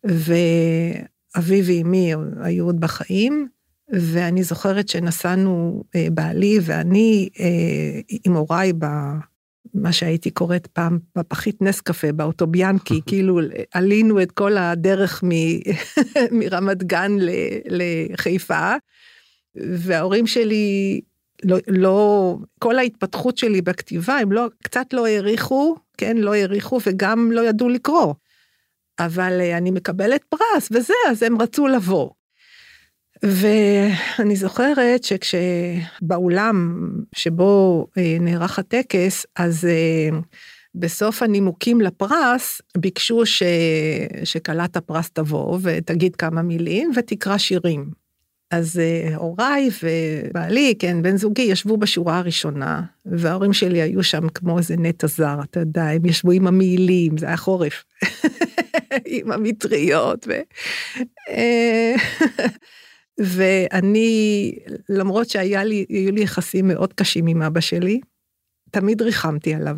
ואבי ואמי היו עוד בחיים, ואני זוכרת שנסענו, אה, בעלי ואני, אה, עם הוריי, ב... מה שהייתי קוראת פעם בפחית נס קפה, באוטוביאנקי, כאילו עלינו את כל הדרך מ... מרמת גן ל... לחיפה, וההורים שלי לא, לא, כל ההתפתחות שלי בכתיבה, הם לא, קצת לא העריכו, כן, לא העריכו וגם לא ידעו לקרוא. אבל אה, אני מקבלת פרס וזה, אז הם רצו לבוא. ואני זוכרת שכשבאולם שבו אה, נערך הטקס, אז אה, בסוף הנימוקים לפרס ביקשו ש... שכלת הפרס תבוא ותגיד כמה מילים ותקרא שירים. אז אה, הוריי ובעלי, כן, בן זוגי, ישבו בשורה הראשונה, וההורים שלי היו שם כמו איזה נטע זר, אתה יודע, הם ישבו עם המעילים, זה היה חורף, עם המטריות. ו... אה, ואני, למרות שהיו לי, לי יחסים מאוד קשים עם אבא שלי, תמיד ריחמתי עליו.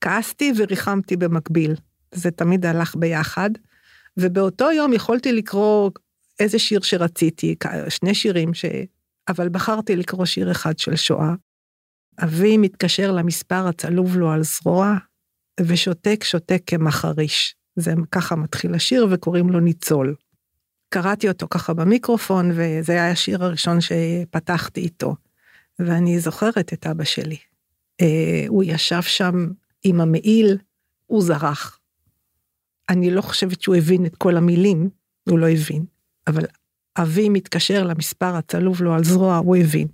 כעסתי וריחמתי במקביל, זה תמיד הלך ביחד, ובאותו יום יכולתי לקרוא איזה שיר שרציתי, שני שירים ש... אבל בחרתי לקרוא שיר אחד של שואה. אבי מתקשר למספר הצלוב לו על זרוע, ושותק שותק כמחריש. זה ככה מתחיל השיר וקוראים לו ניצול. קראתי אותו ככה במיקרופון, וזה היה השיר הראשון שפתחתי איתו. ואני זוכרת את אבא שלי. אה, הוא ישב שם עם המעיל, הוא זרח. אני לא חושבת שהוא הבין את כל המילים, הוא לא הבין. אבל אבי מתקשר למספר הצלוב לו על זרוע, הוא הבין.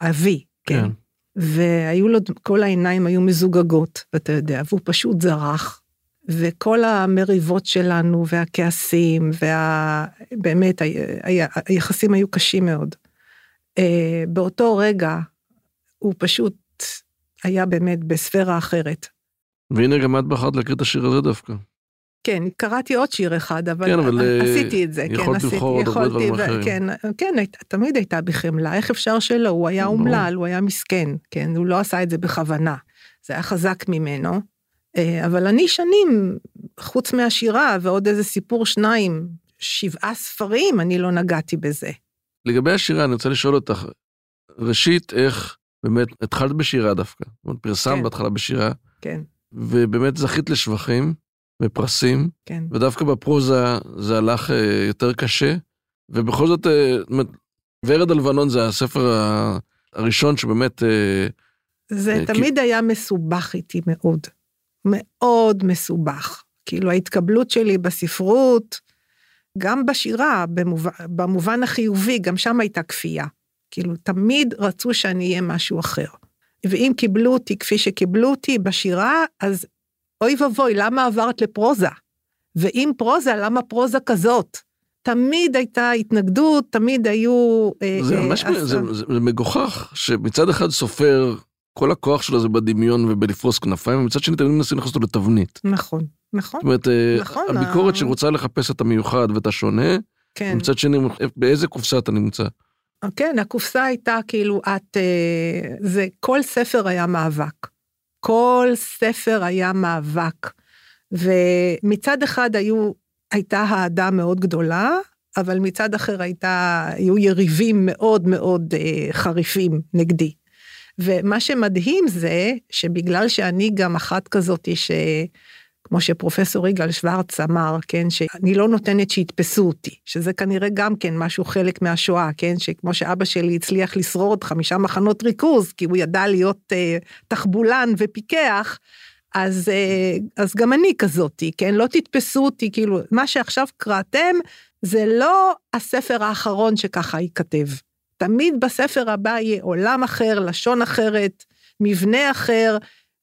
אבי, כן. כן. והיו לו, כל העיניים היו מזוגגות, אתה יודע, והוא פשוט זרח. וכל המריבות שלנו והכעסים, ובאמת, וה... היחסים היו קשים מאוד. אה, באותו רגע, הוא פשוט היה באמת בספירה אחרת. והנה גם את בחרת להקריא את השיר הזה דווקא. כן, קראתי עוד שיר אחד, אבל, כן, אבל אה, עשיתי את זה. יכולת כן, לבחור עוד הרבה דברים אחרים. כן, כן, תמיד הייתה בי חמלה, איך אפשר שלא? הוא היה אומלל, הוא היה מסכן, כן, הוא לא עשה את זה בכוונה. זה היה חזק ממנו. אה, אבל אני שנים, חוץ מהשירה ועוד איזה סיפור שניים, שבעה ספרים, אני לא נגעתי בזה. לגבי השירה, אני רוצה לשאול אותך, ראשית, איך באמת התחלת בשירה דווקא? זאת אומרת, פרסמת כן. בהתחלה בשירה. כן. ובאמת זכית לשבחים. ופרסים, כן. ודווקא בפרוזה זה הלך אה, יותר קשה, ובכל זאת, אה, ורד הלבנון זה הספר הראשון שבאמת... אה, זה אה, תמיד כי... היה מסובך איתי מאוד, מאוד מסובך. כאילו ההתקבלות שלי בספרות, גם בשירה, במובן, במובן החיובי, גם שם הייתה כפייה. כאילו, תמיד רצו שאני אהיה משהו אחר. ואם קיבלו אותי כפי שקיבלו אותי בשירה, אז אוי ואבוי, למה עברת לפרוזה? ואם פרוזה, למה פרוזה כזאת? תמיד הייתה התנגדות, תמיד היו... אה, זה ממש, אה, זה, זה, זה מגוחך, שמצד אחד סופר, כל הכוח שלו זה בדמיון ובלפרוס כנפיים, ומצד שני תמיד מנסים להכניס אותו לתבנית. נכון, נכון. זאת אומרת, אה, נכון, הביקורת ה... שרוצה לחפש את המיוחד ואת השונה, כן. ומצד שני, באיזה קופסה אתה נמצא? כן, הקופסה הייתה כאילו, את... זה, כל ספר היה מאבק. כל ספר היה מאבק. ומצד אחד היו, הייתה אהדה מאוד גדולה, אבל מצד אחר הייתה, היו יריבים מאוד מאוד אה, חריפים נגדי. ומה שמדהים זה שבגלל שאני גם אחת כזאת ש... כמו שפרופסור יגאל שוורץ אמר, כן, שאני לא נותנת שיתפסו אותי, שזה כנראה גם כן משהו חלק מהשואה, כן, שכמו שאבא שלי הצליח לשרוד חמישה מחנות ריכוז, כי הוא ידע להיות אה, תחבולן ופיקח, אז, אה, אז גם אני כזאתי, כן, לא תתפסו אותי, כאילו, מה שעכשיו קראתם, זה לא הספר האחרון שככה ייכתב. תמיד בספר הבא יהיה עולם אחר, לשון אחרת, מבנה אחר,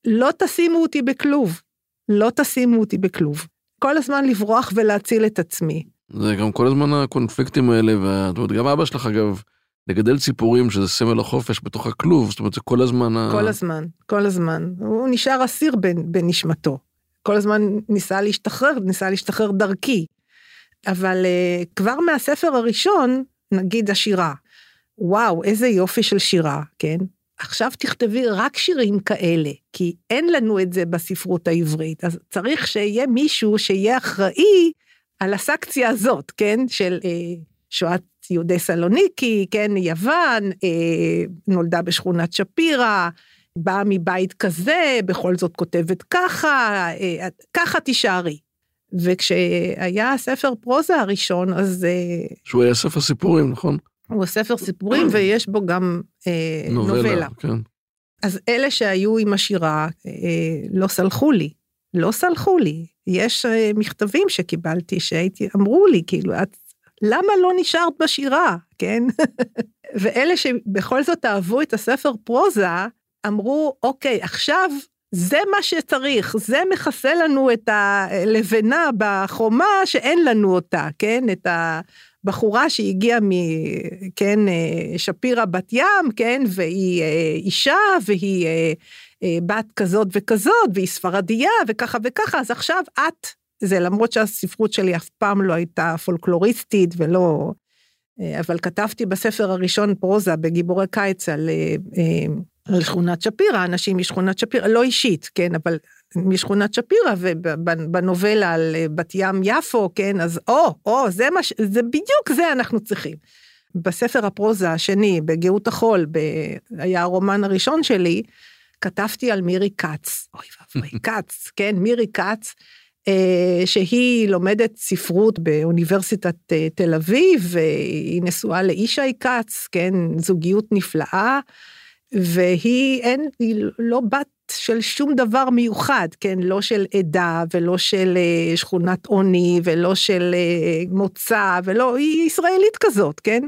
לא תשימו אותי בכלוב. לא תשימו אותי בכלוב. כל הזמן לברוח ולהציל את עצמי. זה גם כל הזמן הקונפליקטים האלה, ואת גם אבא שלך אגב, לגדל ציפורים שזה סמל החופש בתוך הכלוב, זאת אומרת זה כל הזמן... כל ה... הזמן, כל הזמן. הוא נשאר אסיר בנשמתו. כל הזמן ניסה להשתחרר, ניסה להשתחרר דרכי. אבל uh, כבר מהספר הראשון, נגיד השירה, וואו, איזה יופי של שירה, כן? עכשיו תכתבי רק שירים כאלה, כי אין לנו את זה בספרות העברית, אז צריך שיהיה מישהו שיהיה אחראי על הסקציה הזאת, כן, של אה, שואת יהודי סלוניקי, כן, יוון, אה, נולדה בשכונת שפירא, באה מבית כזה, בכל זאת כותבת ככה, אה, ככה תישארי. וכשהיה הספר פרוזה הראשון, אז... אה, שהוא היה ספר סיפורים, נכון? הוא ספר סיפורים ויש בו גם אה, נובלה. נובלה. כן. אז אלה שהיו עם השירה אה, לא סלחו לי. לא סלחו לי. יש אה, מכתבים שקיבלתי שהייתי, אמרו לי, כאילו, את, למה לא נשארת בשירה, כן? ואלה שבכל זאת אהבו את הספר פרוזה, אמרו, אוקיי, עכשיו זה מה שצריך, זה מכסה לנו את הלבנה בחומה שאין לנו אותה, כן? את הבחורה שהגיעה מ... כן, אה, שפירא בת ים, כן? והיא אה, אישה, והיא אה, בת כזאת וכזאת, והיא ספרדיה, וככה וככה, אז עכשיו את, זה למרות שהספרות שלי אף פעם לא הייתה פולקלוריסטית ולא... אבל כתבתי בספר הראשון פרוזה בגיבורי קיץ על על שכונת שפירא, אנשים משכונת שפירא, לא אישית, כן, אבל משכונת שפירא, ובנובלה על בת ים יפו, כן, אז או, או, זה מה. זה בדיוק זה אנחנו צריכים. בספר הפרוזה השני, בגאות החול, ב... היה הרומן הראשון שלי, כתבתי על מירי כץ, אוי ואבוי, כץ, כן, מירי כץ, אה, שהיא לומדת ספרות באוניברסיטת אה, תל אביב, והיא נשואה לישי כץ, כן, זוגיות נפלאה. והיא אין, היא לא בת של שום דבר מיוחד, כן? לא של עדה ולא של אה, שכונת עוני ולא של אה, מוצא ולא, היא ישראלית כזאת, כן?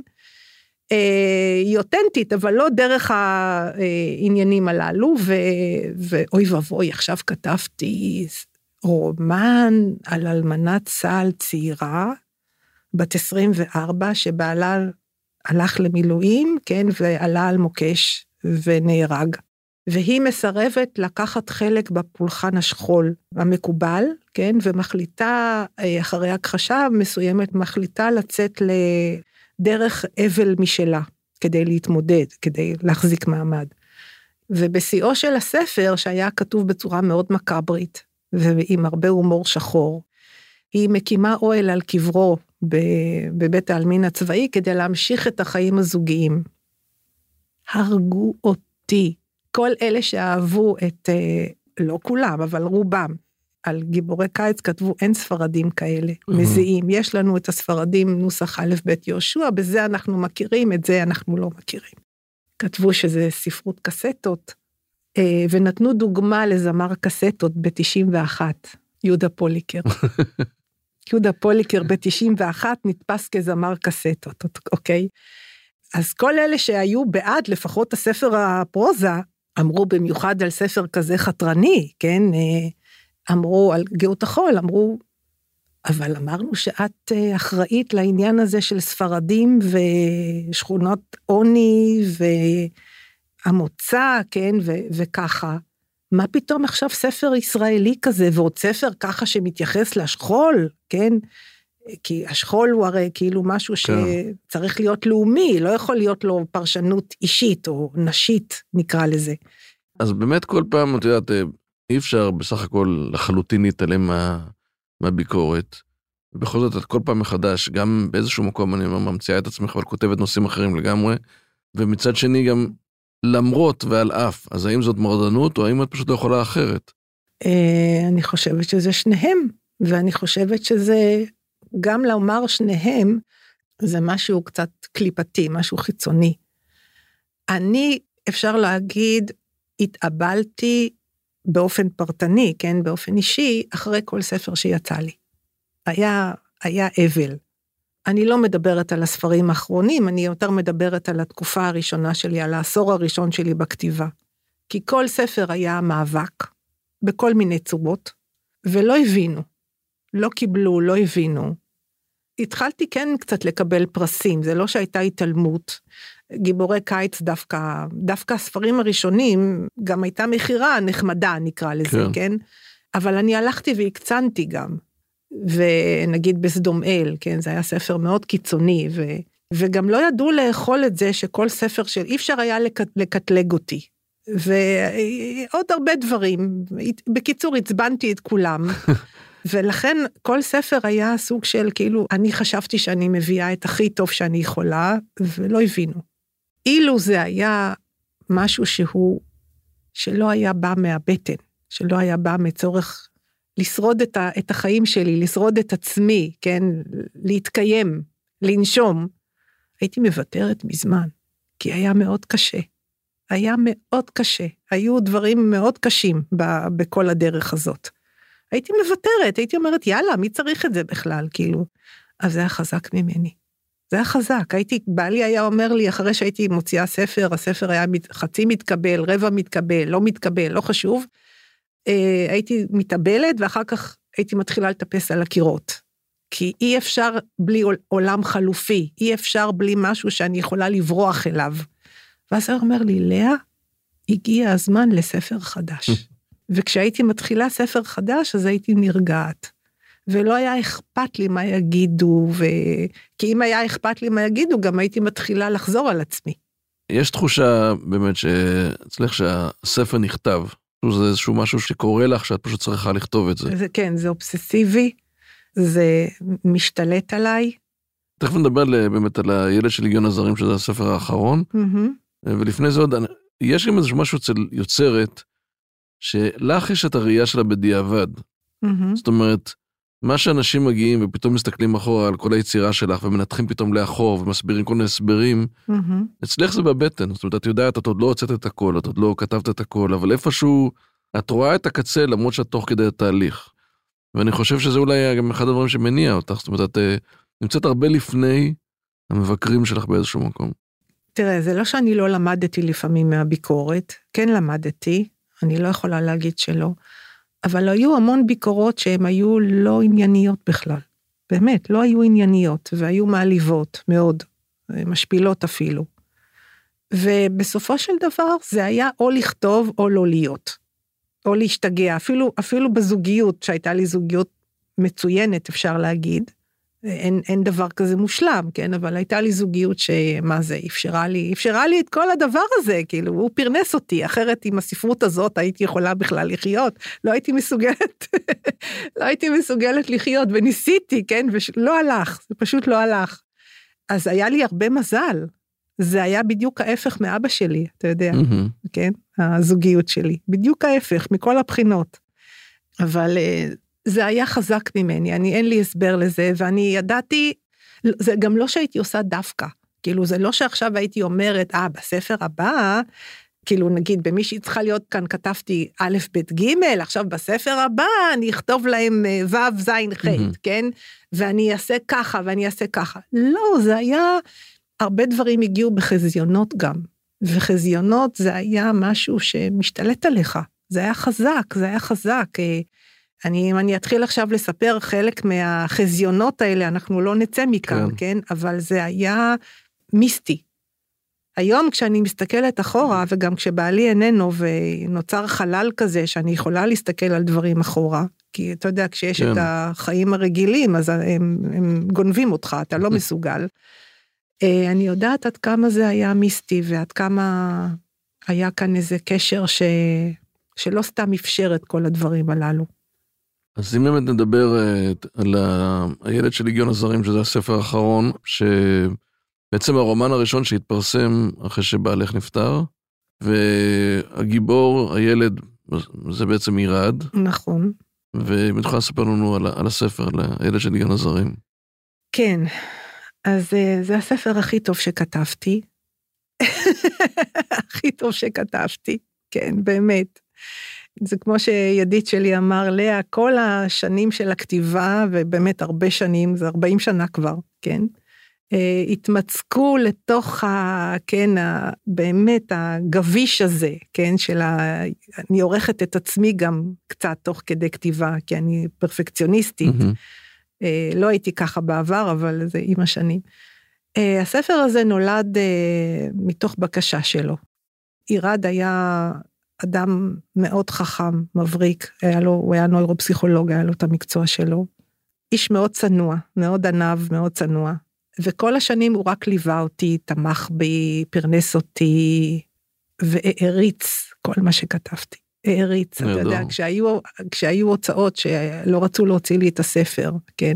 אה, היא אותנטית, אבל לא דרך העניינים הללו, ואוי ואבוי, עכשיו כתבתי רומן על אלמנת צה"ל צעירה, בת 24, שבעלה הלך למילואים, כן, ועלה על מוקש ונהרג. והיא מסרבת לקחת חלק בפולחן השכול המקובל, כן, ומחליטה, אה, אחרי הכחשה מסוימת, מחליטה לצאת לדרך אבל משלה, כדי להתמודד, כדי להחזיק מעמד. ובשיאו של הספר, שהיה כתוב בצורה מאוד מקברית, ועם הרבה הומור שחור, היא מקימה אוהל על קברו בבית העלמין הצבאי כדי להמשיך את החיים הזוגיים. הרגו אותי. כל אלה שאהבו את, אה, לא כולם, אבל רובם, על גיבורי קיץ כתבו אין ספרדים כאלה, מזיעים. יש לנו את הספרדים נוסח א' ב' יהושע, בזה אנחנו מכירים, את זה אנחנו לא מכירים. כתבו שזה ספרות קסטות, אה, ונתנו דוגמה לזמר קסטות ב-91, יהודה פוליקר. יהודה פוליקר ב-91 נתפס כזמר קסטות, אוקיי? אז כל אלה שהיו בעד לפחות הספר הפרוזה, אמרו במיוחד על ספר כזה חתרני, כן? אה, אמרו על גאות החול, אמרו, אבל אמרנו שאת אה, אחראית לעניין הזה של ספרדים ושכונות עוני והמוצא, כן? ו- וככה. מה פתאום עכשיו ספר ישראלי כזה, ועוד ספר ככה שמתייחס לשכול, כן? כי השכול הוא הרי כאילו משהו כן. שצריך להיות לאומי, לא יכול להיות לו פרשנות אישית או נשית, נקרא לזה. אז באמת כל פעם, את יודעת, אי אפשר בסך הכל לחלוטין להתעלם מה, מהביקורת. ובכל זאת, את כל פעם מחדש, גם באיזשהו מקום, אני אומר, ממציאה את עצמך, אבל כותבת נושאים אחרים לגמרי. ומצד שני, גם למרות ועל אף, אז האם זאת מרדנות, או האם את פשוט לא יכולה אחרת? אה, אני חושבת שזה שניהם, ואני חושבת שזה גם לומר שניהם, זה משהו קצת קליפתי, משהו חיצוני. אני, אפשר להגיד, התאבלתי באופן פרטני, כן, באופן אישי, אחרי כל ספר שיצא לי. היה, היה אבל. אני לא מדברת על הספרים האחרונים, אני יותר מדברת על התקופה הראשונה שלי, על העשור הראשון שלי בכתיבה. כי כל ספר היה מאבק, בכל מיני צורות, ולא הבינו. לא קיבלו, לא הבינו. התחלתי כן קצת לקבל פרסים, זה לא שהייתה התעלמות. גיבורי קיץ דווקא, דווקא הספרים הראשונים, גם הייתה מכירה נחמדה נקרא לזה, כן? כן? אבל אני הלכתי והקצנתי גם. ונגיד בסדום אל, כן, זה היה ספר מאוד קיצוני, ו, וגם לא ידעו לאכול את זה שכל ספר של, אי אפשר היה לק, לקטלג אותי. ועוד הרבה דברים. בקיצור, עצבנתי את כולם. ולכן כל ספר היה סוג של כאילו, אני חשבתי שאני מביאה את הכי טוב שאני יכולה, ולא הבינו. אילו זה היה משהו שהוא, שלא היה בא מהבטן, שלא היה בא מצורך לשרוד את, ה, את החיים שלי, לשרוד את עצמי, כן, להתקיים, לנשום, הייתי מוותרת מזמן, כי היה מאוד קשה. היה מאוד קשה, היו דברים מאוד קשים ב, בכל הדרך הזאת. הייתי מוותרת, הייתי אומרת, יאללה, מי צריך את זה בכלל, כאילו. אז זה היה חזק ממני. זה היה חזק, הייתי, בעלי היה אומר לי, אחרי שהייתי מוציאה ספר, הספר היה חצי מתקבל, רבע מתקבל, לא מתקבל, לא חשוב. אה, הייתי מתאבלת, ואחר כך הייתי מתחילה לטפס על הקירות. כי אי אפשר בלי עולם חלופי, אי אפשר בלי משהו שאני יכולה לברוח אליו. ואז הוא אומר לי, לאה, הגיע הזמן לספר חדש. וכשהייתי מתחילה ספר חדש, אז הייתי נרגעת. ולא היה אכפת לי מה יגידו, ו... כי אם היה אכפת לי מה יגידו, גם הייתי מתחילה לחזור על עצמי. יש תחושה באמת שאצלך שהספר נכתב, זה איזשהו משהו שקורה לך שאת פשוט צריכה לכתוב את זה. זה כן, זה אובססיבי, זה משתלט עליי. תכף נדבר באמת על הילד של ליגיון הזרים, שזה הספר האחרון, mm-hmm. ולפני זה עוד, יש גם איזשהו משהו אצל יוצרת, שלך יש את הראייה שלה בדיעבד. Mm-hmm. זאת אומרת, מה שאנשים מגיעים ופתאום מסתכלים אחורה על כל היצירה שלך ומנתחים פתאום לאחור ומסבירים כל מיני הסברים, mm-hmm. אצלך זה בבטן, זאת אומרת, את יודעת, את עוד לא הוצאת את הכל, את עוד לא כתבת את הכל, אבל איפשהו, את רואה את הקצה למרות שאת תוך כדי התהליך. ואני חושב שזה אולי גם אחד הדברים שמניע אותך, זאת אומרת, את uh, נמצאת הרבה לפני המבקרים שלך באיזשהו מקום. תראה, זה לא שאני לא למדתי לפעמים מהביקורת, כן למדתי, אני לא יכולה להגיד שלא, אבל היו המון ביקורות שהן היו לא ענייניות בכלל. באמת, לא היו ענייניות, והיו מעליבות מאוד, משפילות אפילו. ובסופו של דבר זה היה או לכתוב או לא להיות. או להשתגע, אפילו, אפילו בזוגיות, שהייתה לי זוגיות מצוינת, אפשר להגיד, אין, אין דבר כזה מושלם, כן? אבל הייתה לי זוגיות שמה זה, אפשרה לי, אפשרה לי את כל הדבר הזה, כאילו, הוא פרנס אותי, אחרת עם הספרות הזאת הייתי יכולה בכלל לחיות, לא הייתי מסוגלת, לא הייתי מסוגלת לחיות, וניסיתי, כן? ולא הלך, זה פשוט לא הלך. אז היה לי הרבה מזל, זה היה בדיוק ההפך מאבא שלי, אתה יודע, mm-hmm. כן? הזוגיות שלי, בדיוק ההפך, מכל הבחינות. אבל אה, זה היה חזק ממני, אני אין לי הסבר לזה, ואני ידעתי, זה גם לא שהייתי עושה דווקא, כאילו זה לא שעכשיו הייתי אומרת, אה, בספר הבא, כאילו נגיד במי שהיא צריכה להיות כאן כתבתי א', ב', ג', עכשיו בספר הבא אני אכתוב להם אה, ו', ז', ח', mm-hmm. כן? ואני אעשה ככה ואני אעשה ככה. לא, זה היה, הרבה דברים הגיעו בחזיונות גם, וחזיונות זה היה משהו שמשתלט עליך, זה היה חזק, זה היה חזק. אני, אם אני אתחיל עכשיו לספר חלק מהחזיונות האלה, אנחנו לא נצא מכאן, כן? כן? אבל זה היה מיסטי. היום כשאני מסתכלת אחורה, וגם כשבעלי איננו ונוצר חלל כזה, שאני יכולה להסתכל על דברים אחורה, כי אתה יודע, כשיש כן. את החיים הרגילים, אז הם, הם גונבים אותך, אתה לא מסוגל. אה, אני יודעת עד כמה זה היה מיסטי, ועד כמה היה כאן איזה קשר ש... שלא סתם אפשר את כל הדברים הללו. אז אם באמת נדבר אה, על הילד של ליגיון הזרים, שזה הספר האחרון, שבעצם הרומן הראשון שהתפרסם אחרי שבעלך נפטר, והגיבור, הילד, זה בעצם ירד. נכון. ואם את יכולה לספר לנו על, על הספר, על הילד של ליגיון הזרים. כן, אז אה, זה הספר הכי טוב שכתבתי. הכי טוב שכתבתי, כן, באמת. זה כמו שידיד שלי אמר, לאה, כל השנים של הכתיבה, ובאמת הרבה שנים, זה 40 שנה כבר, כן? אה, התמצקו לתוך ה... כן, ה, באמת הגביש הזה, כן, של ה... אני עורכת את עצמי גם קצת תוך כדי כתיבה, כי אני פרפקציוניסטית. Mm-hmm. לא הייתי ככה בעבר, אבל זה עם השנים. אה, הספר הזה נולד מתוך בקשה שלו. עירד היה אדם מאוד חכם, מבריק, היה לו, הוא היה נוירופסיכולוג, היה לו את המקצוע שלו. איש מאוד צנוע, מאוד עניו, מאוד צנוע. וכל השנים הוא רק ליווה אותי, תמך בי, פרנס אותי, והעריץ כל מה שכתבתי. העריץ, אתה יודע, כשהיו, כשהיו הוצאות שלא רצו להוציא לי את הספר, כן?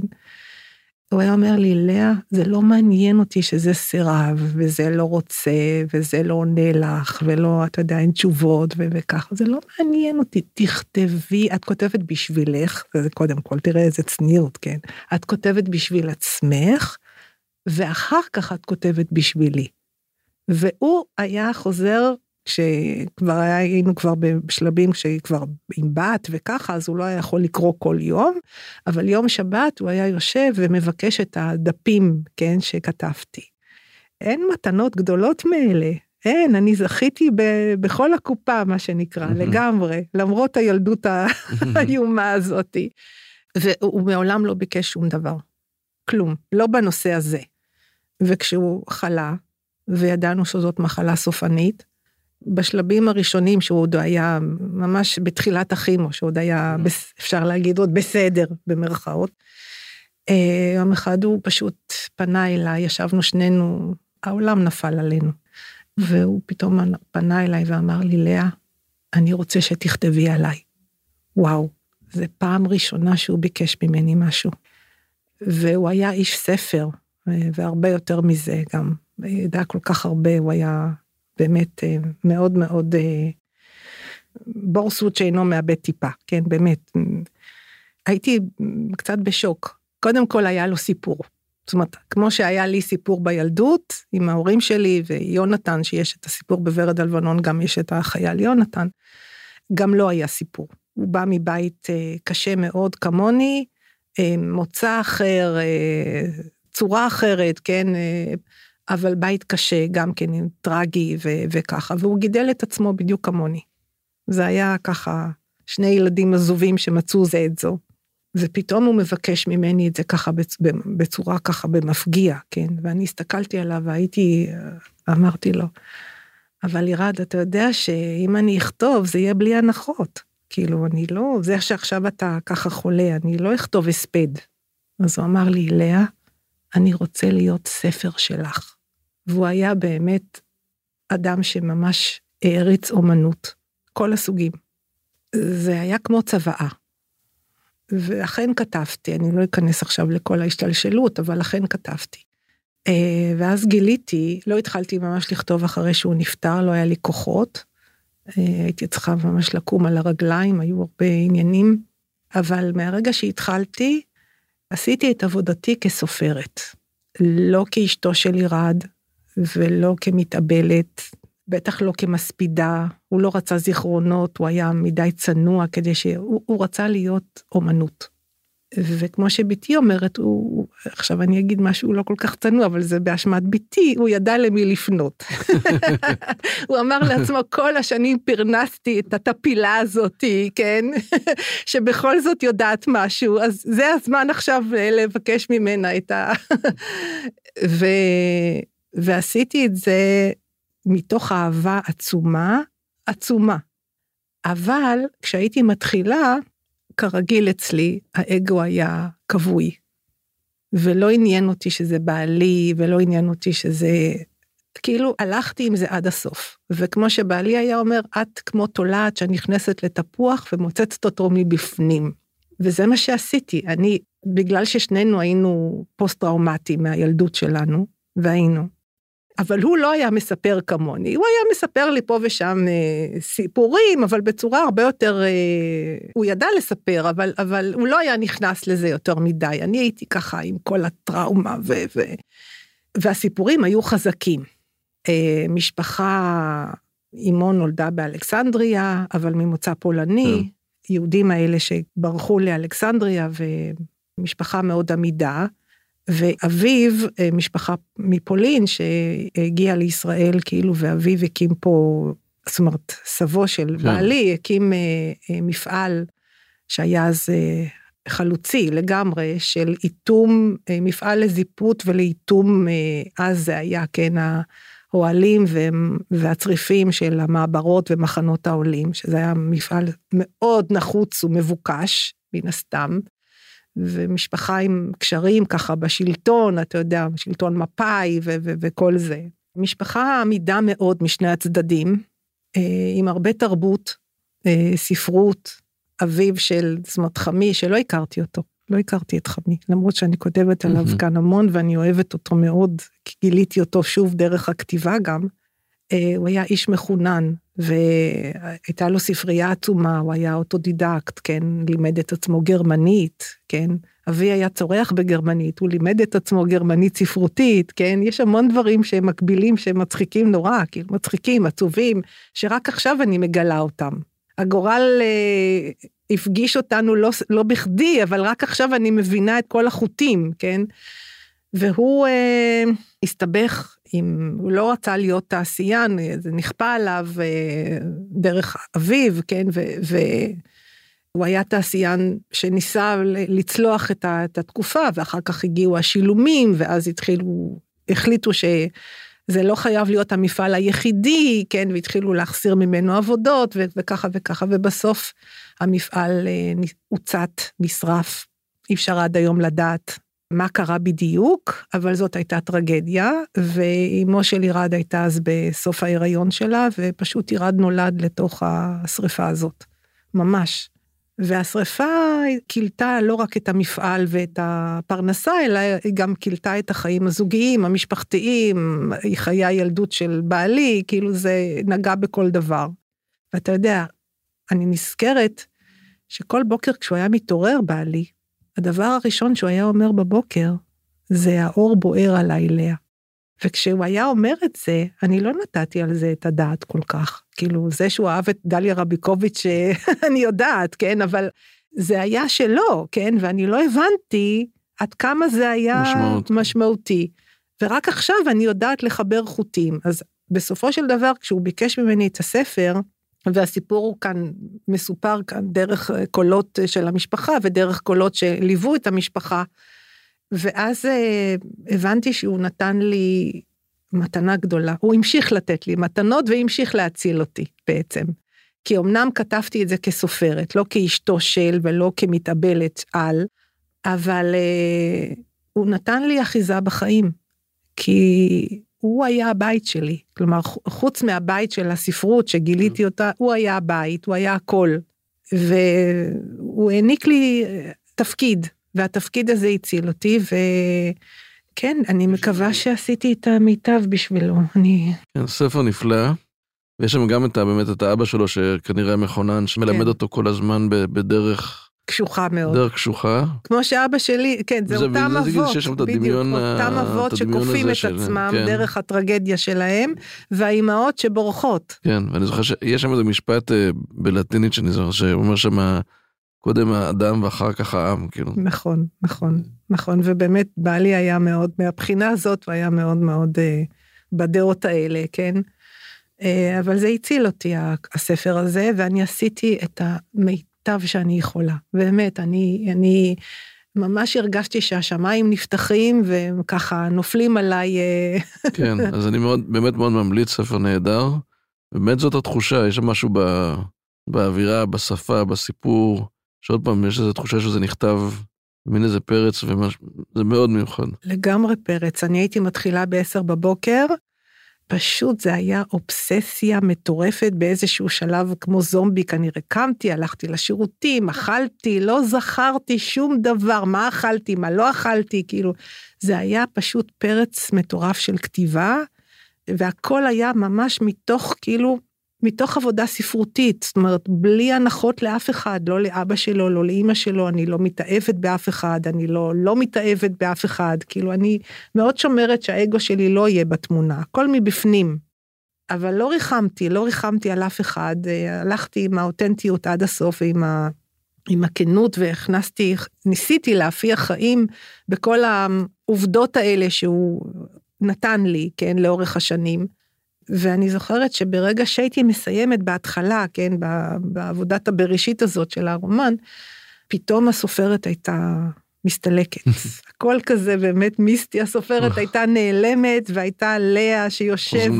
הוא היה אומר לי, לאה, זה לא מעניין אותי שזה סירב, וזה לא רוצה, וזה לא עונה לך, ולא, אתה יודע, אין תשובות, וככה, זה לא מעניין אותי, תכתבי, את כותבת בשבילך, וזה קודם כל, תראה איזה צניעות, כן? את כותבת בשביל עצמך, ואחר כך את כותבת בשבילי. והוא היה חוזר כשכבר היינו כבר בשלבים שכבר עם בת וככה, אז הוא לא היה יכול לקרוא כל יום, אבל יום שבת הוא היה יושב ומבקש את הדפים, כן, שכתבתי. אין מתנות גדולות מאלה. אין, אני זכיתי ב- בכל הקופה, מה שנקרא, mm-hmm. לגמרי, למרות הילדות האיומה הזאתי. והוא מעולם לא ביקש שום דבר. כלום, לא בנושא הזה. וכשהוא חלה, וידענו שזאת מחלה סופנית, בשלבים הראשונים שהוא עוד היה ממש בתחילת הכימו, שעוד היה, אפשר להגיד, עוד בסדר, במרכאות. אה, יום אחד הוא פשוט פנה אליי, ישבנו שנינו, העולם נפל עלינו. והוא פתאום פנה אליי ואמר לי, לאה, אני רוצה שתכתבי עליי. וואו, זו פעם ראשונה שהוא ביקש ממני משהו. והוא היה איש ספר, אה, והרבה יותר מזה גם. ידע כל כך הרבה, הוא היה באמת אה, מאוד מאוד אה, בורסות שאינו מאבד טיפה, כן, באמת. הייתי קצת בשוק. קודם כל היה לו סיפור. זאת אומרת, כמו שהיה לי סיפור בילדות עם ההורים שלי ויונתן, שיש את הסיפור בוורד הלבנון, גם יש את החייל יונתן, גם לא היה סיפור. הוא בא מבית אה, קשה מאוד כמוני, מוצא אחר, צורה אחרת, כן, אבל בית קשה, גם כן טרגי ו- וככה, והוא גידל את עצמו בדיוק כמוני. זה היה ככה שני ילדים עזובים שמצאו זה את זו. ופתאום הוא מבקש ממני את זה ככה בצורה ככה במפגיע, כן? ואני הסתכלתי עליו והייתי, אמרתי לו, אבל ירד, אתה יודע שאם אני אכתוב זה יהיה בלי הנחות. כאילו, אני לא, זה שעכשיו אתה ככה חולה, אני לא אכתוב הספד. אז הוא אמר לי, לאה, אני רוצה להיות ספר שלך. והוא היה באמת אדם שממש העריץ אומנות, כל הסוגים. זה היה כמו צוואה. ואכן כתבתי, אני לא אכנס עכשיו לכל ההשתלשלות, אבל אכן כתבתי. אה, ואז גיליתי, לא התחלתי ממש לכתוב אחרי שהוא נפטר, לא היה לי כוחות. אה, הייתי צריכה ממש לקום על הרגליים, היו הרבה עניינים, אבל מהרגע שהתחלתי, עשיתי את עבודתי כסופרת. לא כאשתו של ירד, ולא כמתאבלת, בטח לא כמספידה, הוא לא רצה זיכרונות, הוא היה מדי צנוע כדי שהוא רצה להיות אומנות. וכמו שבתי אומרת, הוא, עכשיו אני אגיד משהו לא כל כך צנוע, אבל זה באשמת בתי, הוא ידע למי לפנות. הוא אמר לעצמו, כל השנים פרנסתי את הטפילה הזאתי, כן? שבכל זאת יודעת משהו, אז זה הזמן עכשיו לבקש ממנה את ה... ו... ועשיתי את זה מתוך אהבה עצומה, עצומה. אבל כשהייתי מתחילה, כרגיל אצלי, האגו היה כבוי. ולא עניין אותי שזה בעלי, ולא עניין אותי שזה... כאילו הלכתי עם זה עד הסוף. וכמו שבעלי היה אומר, את כמו תולעת שנכנסת לתפוח ומוצצת אותו מבפנים. וזה מה שעשיתי. אני, בגלל ששנינו היינו פוסט-טראומטיים מהילדות שלנו, והיינו, אבל הוא לא היה מספר כמוני, הוא היה מספר לי פה ושם אה, סיפורים, אבל בצורה הרבה יותר, אה, הוא ידע לספר, אבל, אבל הוא לא היה נכנס לזה יותר מדי. אני הייתי ככה עם כל הטראומה, ו, ו, והסיפורים היו חזקים. אה, משפחה, אמו נולדה באלכסנדריה, אבל ממוצא פולני, mm. יהודים האלה שברחו לאלכסנדריה, ומשפחה מאוד עמידה. ואביו, אה, משפחה מפולין שהגיעה לישראל כאילו, ואביו הקים פה, זאת אומרת, סבו של כן. בעלי הקים אה, אה, מפעל שהיה אז חלוצי לגמרי, של איתום, מפעל לזיפות ולאיתום, אז זה היה, כן, האוהלים והצריפים של המעברות ומחנות העולים, שזה היה מפעל מאוד נחוץ ומבוקש, מן הסתם. ומשפחה עם קשרים ככה בשלטון, אתה יודע, שלטון מפא"י וכל זה. משפחה עמידה מאוד משני הצדדים, אה, עם הרבה תרבות, אה, ספרות, אביו של, זאת אומרת, חמי, שלא הכרתי אותו, לא הכרתי את חמי, למרות שאני כותבת עליו mm-hmm. כאן המון ואני אוהבת אותו מאוד, כי גיליתי אותו שוב דרך הכתיבה גם. אה, הוא היה איש מחונן, והייתה לו ספרייה עצומה, הוא היה אוטודידקט, כן, לימד את עצמו גרמנית, כן, אבי היה צורח בגרמנית, הוא לימד את עצמו גרמנית ספרותית, כן? יש המון דברים שהם מקבילים, שהם מצחיקים נורא, כאילו מצחיקים, עצובים, שרק עכשיו אני מגלה אותם. הגורל אה, הפגיש אותנו לא, לא בכדי, אבל רק עכשיו אני מבינה את כל החוטים, כן? והוא אה, הסתבך עם, הוא לא רצה להיות תעשיין, זה נכפה עליו אה, דרך אביו, כן? ו, והוא היה תעשיין שניסה לצלוח את, התקופה, ואחר כך הגיעו השילומים, ואז התחילו, החליטו ש... זה לא חייב להיות המפעל היחידי, כן, והתחילו להחסיר ממנו עבודות וככה וככה, ובסוף המפעל אה, הוצת, נשרף. אי אפשר עד היום לדעת מה קרה בדיוק, אבל זאת הייתה טרגדיה, ואימו של ירד הייתה אז בסוף ההיריון שלה, ופשוט ירד נולד לתוך השריפה הזאת, ממש. והשריפה כילתה לא רק את המפעל ואת הפרנסה, אלא היא גם כילתה את החיים הזוגיים, המשפחתיים, חיי הילדות של בעלי, כאילו זה נגע בכל דבר. ואתה יודע, אני נזכרת שכל בוקר כשהוא היה מתעורר בעלי, הדבר הראשון שהוא היה אומר בבוקר, זה האור בוער עליי לאה. וכשהוא היה אומר את זה, אני לא נתתי על זה את הדעת כל כך. כאילו, זה שהוא אהב את דליה רביקוביץ', אני יודעת, כן, אבל זה היה שלו, כן, ואני לא הבנתי עד כמה זה היה משמעות. משמעותי. ורק עכשיו אני יודעת לחבר חוטים. אז בסופו של דבר, כשהוא ביקש ממני את הספר, והסיפור כאן מסופר כאן דרך קולות של המשפחה ודרך קולות שליוו את המשפחה, ואז אה, הבנתי שהוא נתן לי מתנה גדולה. הוא המשיך לתת לי מתנות והמשיך להציל אותי בעצם. כי אמנם כתבתי את זה כסופרת, לא כאשתו של ולא כמתאבלת על, אבל אה, הוא נתן לי אחיזה בחיים. כי הוא היה הבית שלי. כלומר, חוץ מהבית של הספרות שגיליתי אותה, הוא היה הבית, הוא היה הכל. והוא העניק לי אה, תפקיד, והתפקיד הזה הציל אותי, וכן, אני מקווה שעשיתי את המיטב בשבילו. אני... כן, ספר נפלא. ויש שם גם את, באמת את האבא שלו, שכנראה מכונן, שמלמד כן. אותו כל הזמן בדרך... קשוחה מאוד. דרך קשוחה. כמו שאבא שלי, כן, זה, זה אותם אבות, בדיוק, אותם אבות שכופים את של, עצמם כן. דרך הטרגדיה שלהם, והאימהות שבורחות. כן, ואני זוכר שיש שם איזה משפט אה, בלטינית שאני זוכר, שאומר שם, קודם האדם ואחר כך העם, כאילו. נכון, נכון, נכון, ובאמת בעלי היה מאוד, מהבחינה הזאת, הוא היה מאוד מאוד אה, בדעות האלה, כן? אה, אבל זה הציל אותי, הספר הזה, ואני עשיתי את המיטב שאני יכולה. באמת, אני, אני ממש הרגשתי שהשמיים נפתחים והם ככה נופלים עליי. אה, כן, אז אני מאוד, באמת מאוד ממליץ, ספר נהדר. באמת זאת התחושה, יש שם משהו ב, באווירה, בשפה, בסיפור. שעוד פעם, יש איזו תחושה שזה נכתב מין איזה פרץ, וזה מאוד מיוחד. לגמרי פרץ. אני הייתי מתחילה ב-10 בבוקר, פשוט זה היה אובססיה מטורפת באיזשהו שלב כמו זומבי, כנראה קמתי, הלכתי לשירותים, אכלתי, לא זכרתי שום דבר, מה אכלתי, מה לא אכלתי, כאילו, זה היה פשוט פרץ מטורף של כתיבה, והכל היה ממש מתוך כאילו מתוך עבודה ספרותית, זאת אומרת, בלי הנחות לאף אחד, לא לאבא שלו, לא לאימא שלו, אני לא מתאהבת באף אחד, אני לא לא מתאהבת באף אחד, כאילו אני מאוד שומרת שהאגו שלי לא יהיה בתמונה, הכל מבפנים. אבל לא ריחמתי, לא ריחמתי על אף אחד, אה, הלכתי עם האותנטיות עד הסוף ועם ה... עם הכנות והכנסתי, ניסיתי להפיח חיים בכל העובדות האלה שהוא נתן לי, כן, לאורך השנים. ואני זוכרת שברגע שהייתי מסיימת בהתחלה, כן, בעבודת הבראשית הזאת של הרומן, פתאום הסופרת הייתה מסתלקת. הכל כזה באמת מיסטי, הסופרת הייתה נעלמת והייתה לאה שיושבת.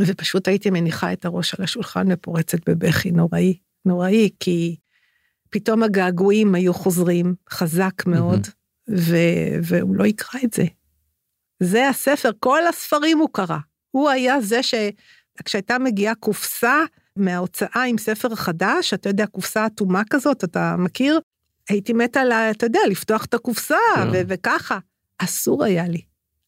ופשוט הייתי מניחה את הראש על השולחן ופורצת בבכי נוראי, נוראי, כי פתאום הגעגועים היו חוזרים חזק מאוד, והוא לא יקרא את זה. זה הספר, כל הספרים הוא קרא. הוא היה זה שכשהייתה מגיעה קופסה מההוצאה עם ספר חדש, אתה יודע, קופסה אטומה כזאת, אתה מכיר? הייתי מתה, לה, אתה יודע, לפתוח את הקופסה, כן. ו- וככה. אסור היה לי.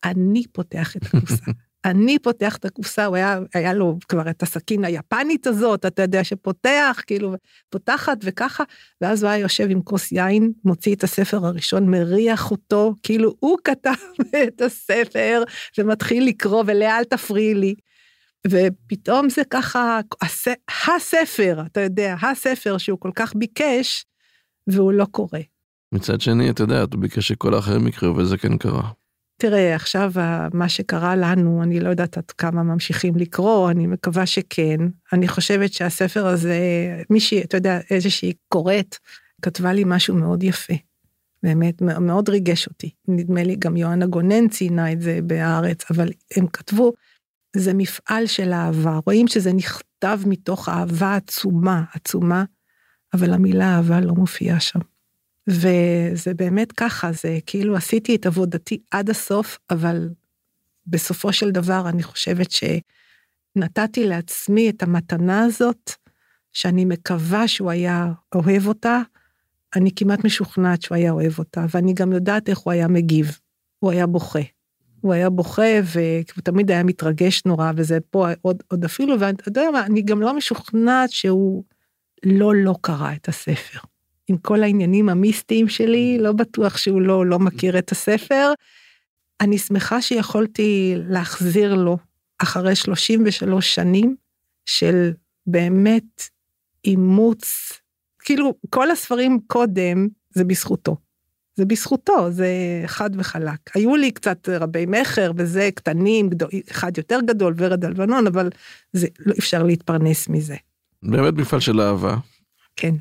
אני פותח את הקופסה. אני פותח את הקופסה, הוא היה, היה לו כבר את הסכין היפנית הזאת, אתה יודע, שפותח, כאילו, פותחת וככה, ואז הוא היה יושב עם כוס יין, מוציא את הספר הראשון, מריח אותו, כאילו הוא כתב את הספר, ומתחיל לקרוא, ולאה, אל תפריעי לי. ופתאום זה ככה, הס... הספר, אתה יודע, הספר שהוא כל כך ביקש, והוא לא קורא. מצד שני, אתה יודע, הוא ביקש שכל האחרים יקראו, וזה כן קרה. תראה, עכשיו מה שקרה לנו, אני לא יודעת עד כמה ממשיכים לקרוא, אני מקווה שכן. אני חושבת שהספר הזה, מישהי, אתה יודע, איזושהי קוראת, כתבה לי משהו מאוד יפה. באמת, מאוד ריגש אותי. נדמה לי גם יוהנה גונן ציינה את זה בהארץ, אבל הם כתבו, זה מפעל של אהבה. רואים שזה נכתב מתוך אהבה עצומה, עצומה, אבל המילה אהבה לא מופיעה שם. וזה באמת ככה, זה כאילו עשיתי את עבודתי עד הסוף, אבל בסופו של דבר אני חושבת שנתתי לעצמי את המתנה הזאת, שאני מקווה שהוא היה אוהב אותה, אני כמעט משוכנעת שהוא היה אוהב אותה, ואני גם יודעת איך הוא היה מגיב. הוא היה בוכה. הוא היה בוכה והוא תמיד היה מתרגש נורא, וזה פה עוד, עוד אפילו, ואתה יודע מה, אני גם לא משוכנעת שהוא לא לא קרא את הספר. עם כל העניינים המיסטיים שלי, לא בטוח שהוא לא, לא מכיר את הספר. אני שמחה שיכולתי להחזיר לו אחרי 33 שנים של באמת אימוץ, כאילו כל הספרים קודם זה בזכותו. זה בזכותו, זה חד וחלק. היו לי קצת רבי מכר וזה קטנים, גדול, אחד יותר גדול, ורד הלבנון, אבל זה, לא אפשר להתפרנס מזה. באמת מפעל של אהבה. כן.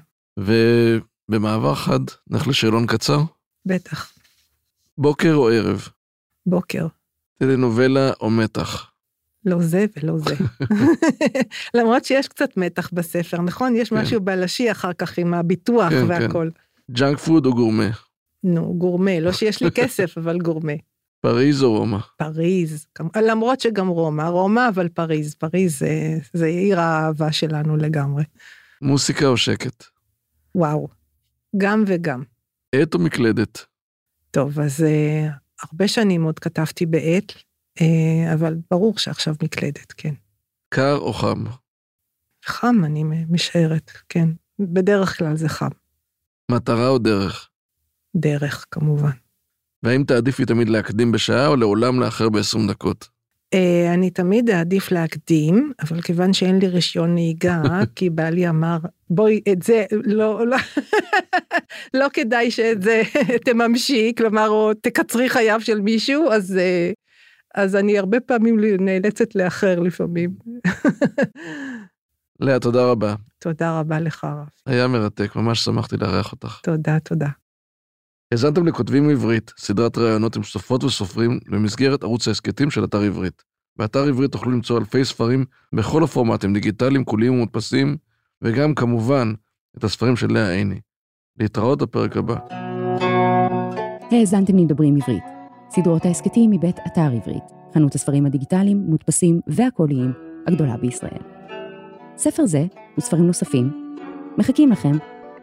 במעבר חד, נלך לשאלון קצר? בטח. בוקר או ערב? בוקר. טלנובלה או מתח? לא זה ולא זה. למרות שיש קצת מתח בספר, נכון? יש כן. משהו בלשי אחר כך עם הביטוח כן, והכל. כן. ג'אנק פוד או גורמה? נו, גורמה, לא שיש לי כסף, אבל גורמה. פריז או רומא? פריז, למרות שגם רומא, רומא אבל פריז, פריז זה, זה עיר האהבה שלנו לגמרי. מוסיקה או שקט? וואו, גם וגם. עט או מקלדת? טוב, אז uh, הרבה שנים עוד כתבתי בעט, uh, אבל ברור שעכשיו מקלדת, כן. קר או חם? חם, אני משערת, כן. בדרך כלל זה חם. מטרה או דרך? דרך, כמובן. והאם תעדיפי תמיד להקדים בשעה או לעולם לאחר ב-20 דקות? Uh, אני תמיד אעדיף להקדים, אבל כיוון שאין לי רישיון נהיגה, כי בעלי אמר, בואי, את זה, לא, לא, לא כדאי שאת זה תממשי, כלומר, או תקצרי חייו של מישהו, אז, uh, אז אני הרבה פעמים נאלצת לאחר לפעמים. לאה, תודה רבה. תודה רבה לך, רב. היה מרתק, ממש שמחתי לארח אותך. תודה, תודה. האזנתם לכותבים עברית, סדרת ראיונות עם סופרות וסופרים במסגרת ערוץ ההסכתים של אתר עברית. באתר עברית תוכלו למצוא אלפי ספרים בכל הפורמטים, דיגיטליים, קוליים ומודפסים, וגם כמובן את הספרים של לאה עיני. להתראות בפרק הבא. האזנתם לדברים עברית, סדרות ההסכתים מבית אתר עברית, חנות הספרים הדיגיטליים, מודפסים והקוליים הגדולה בישראל. ספר זה וספרים נוספים מחכים לכם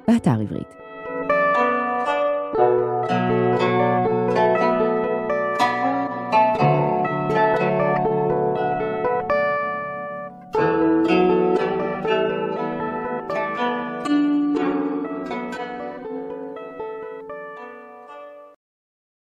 באתר עברית.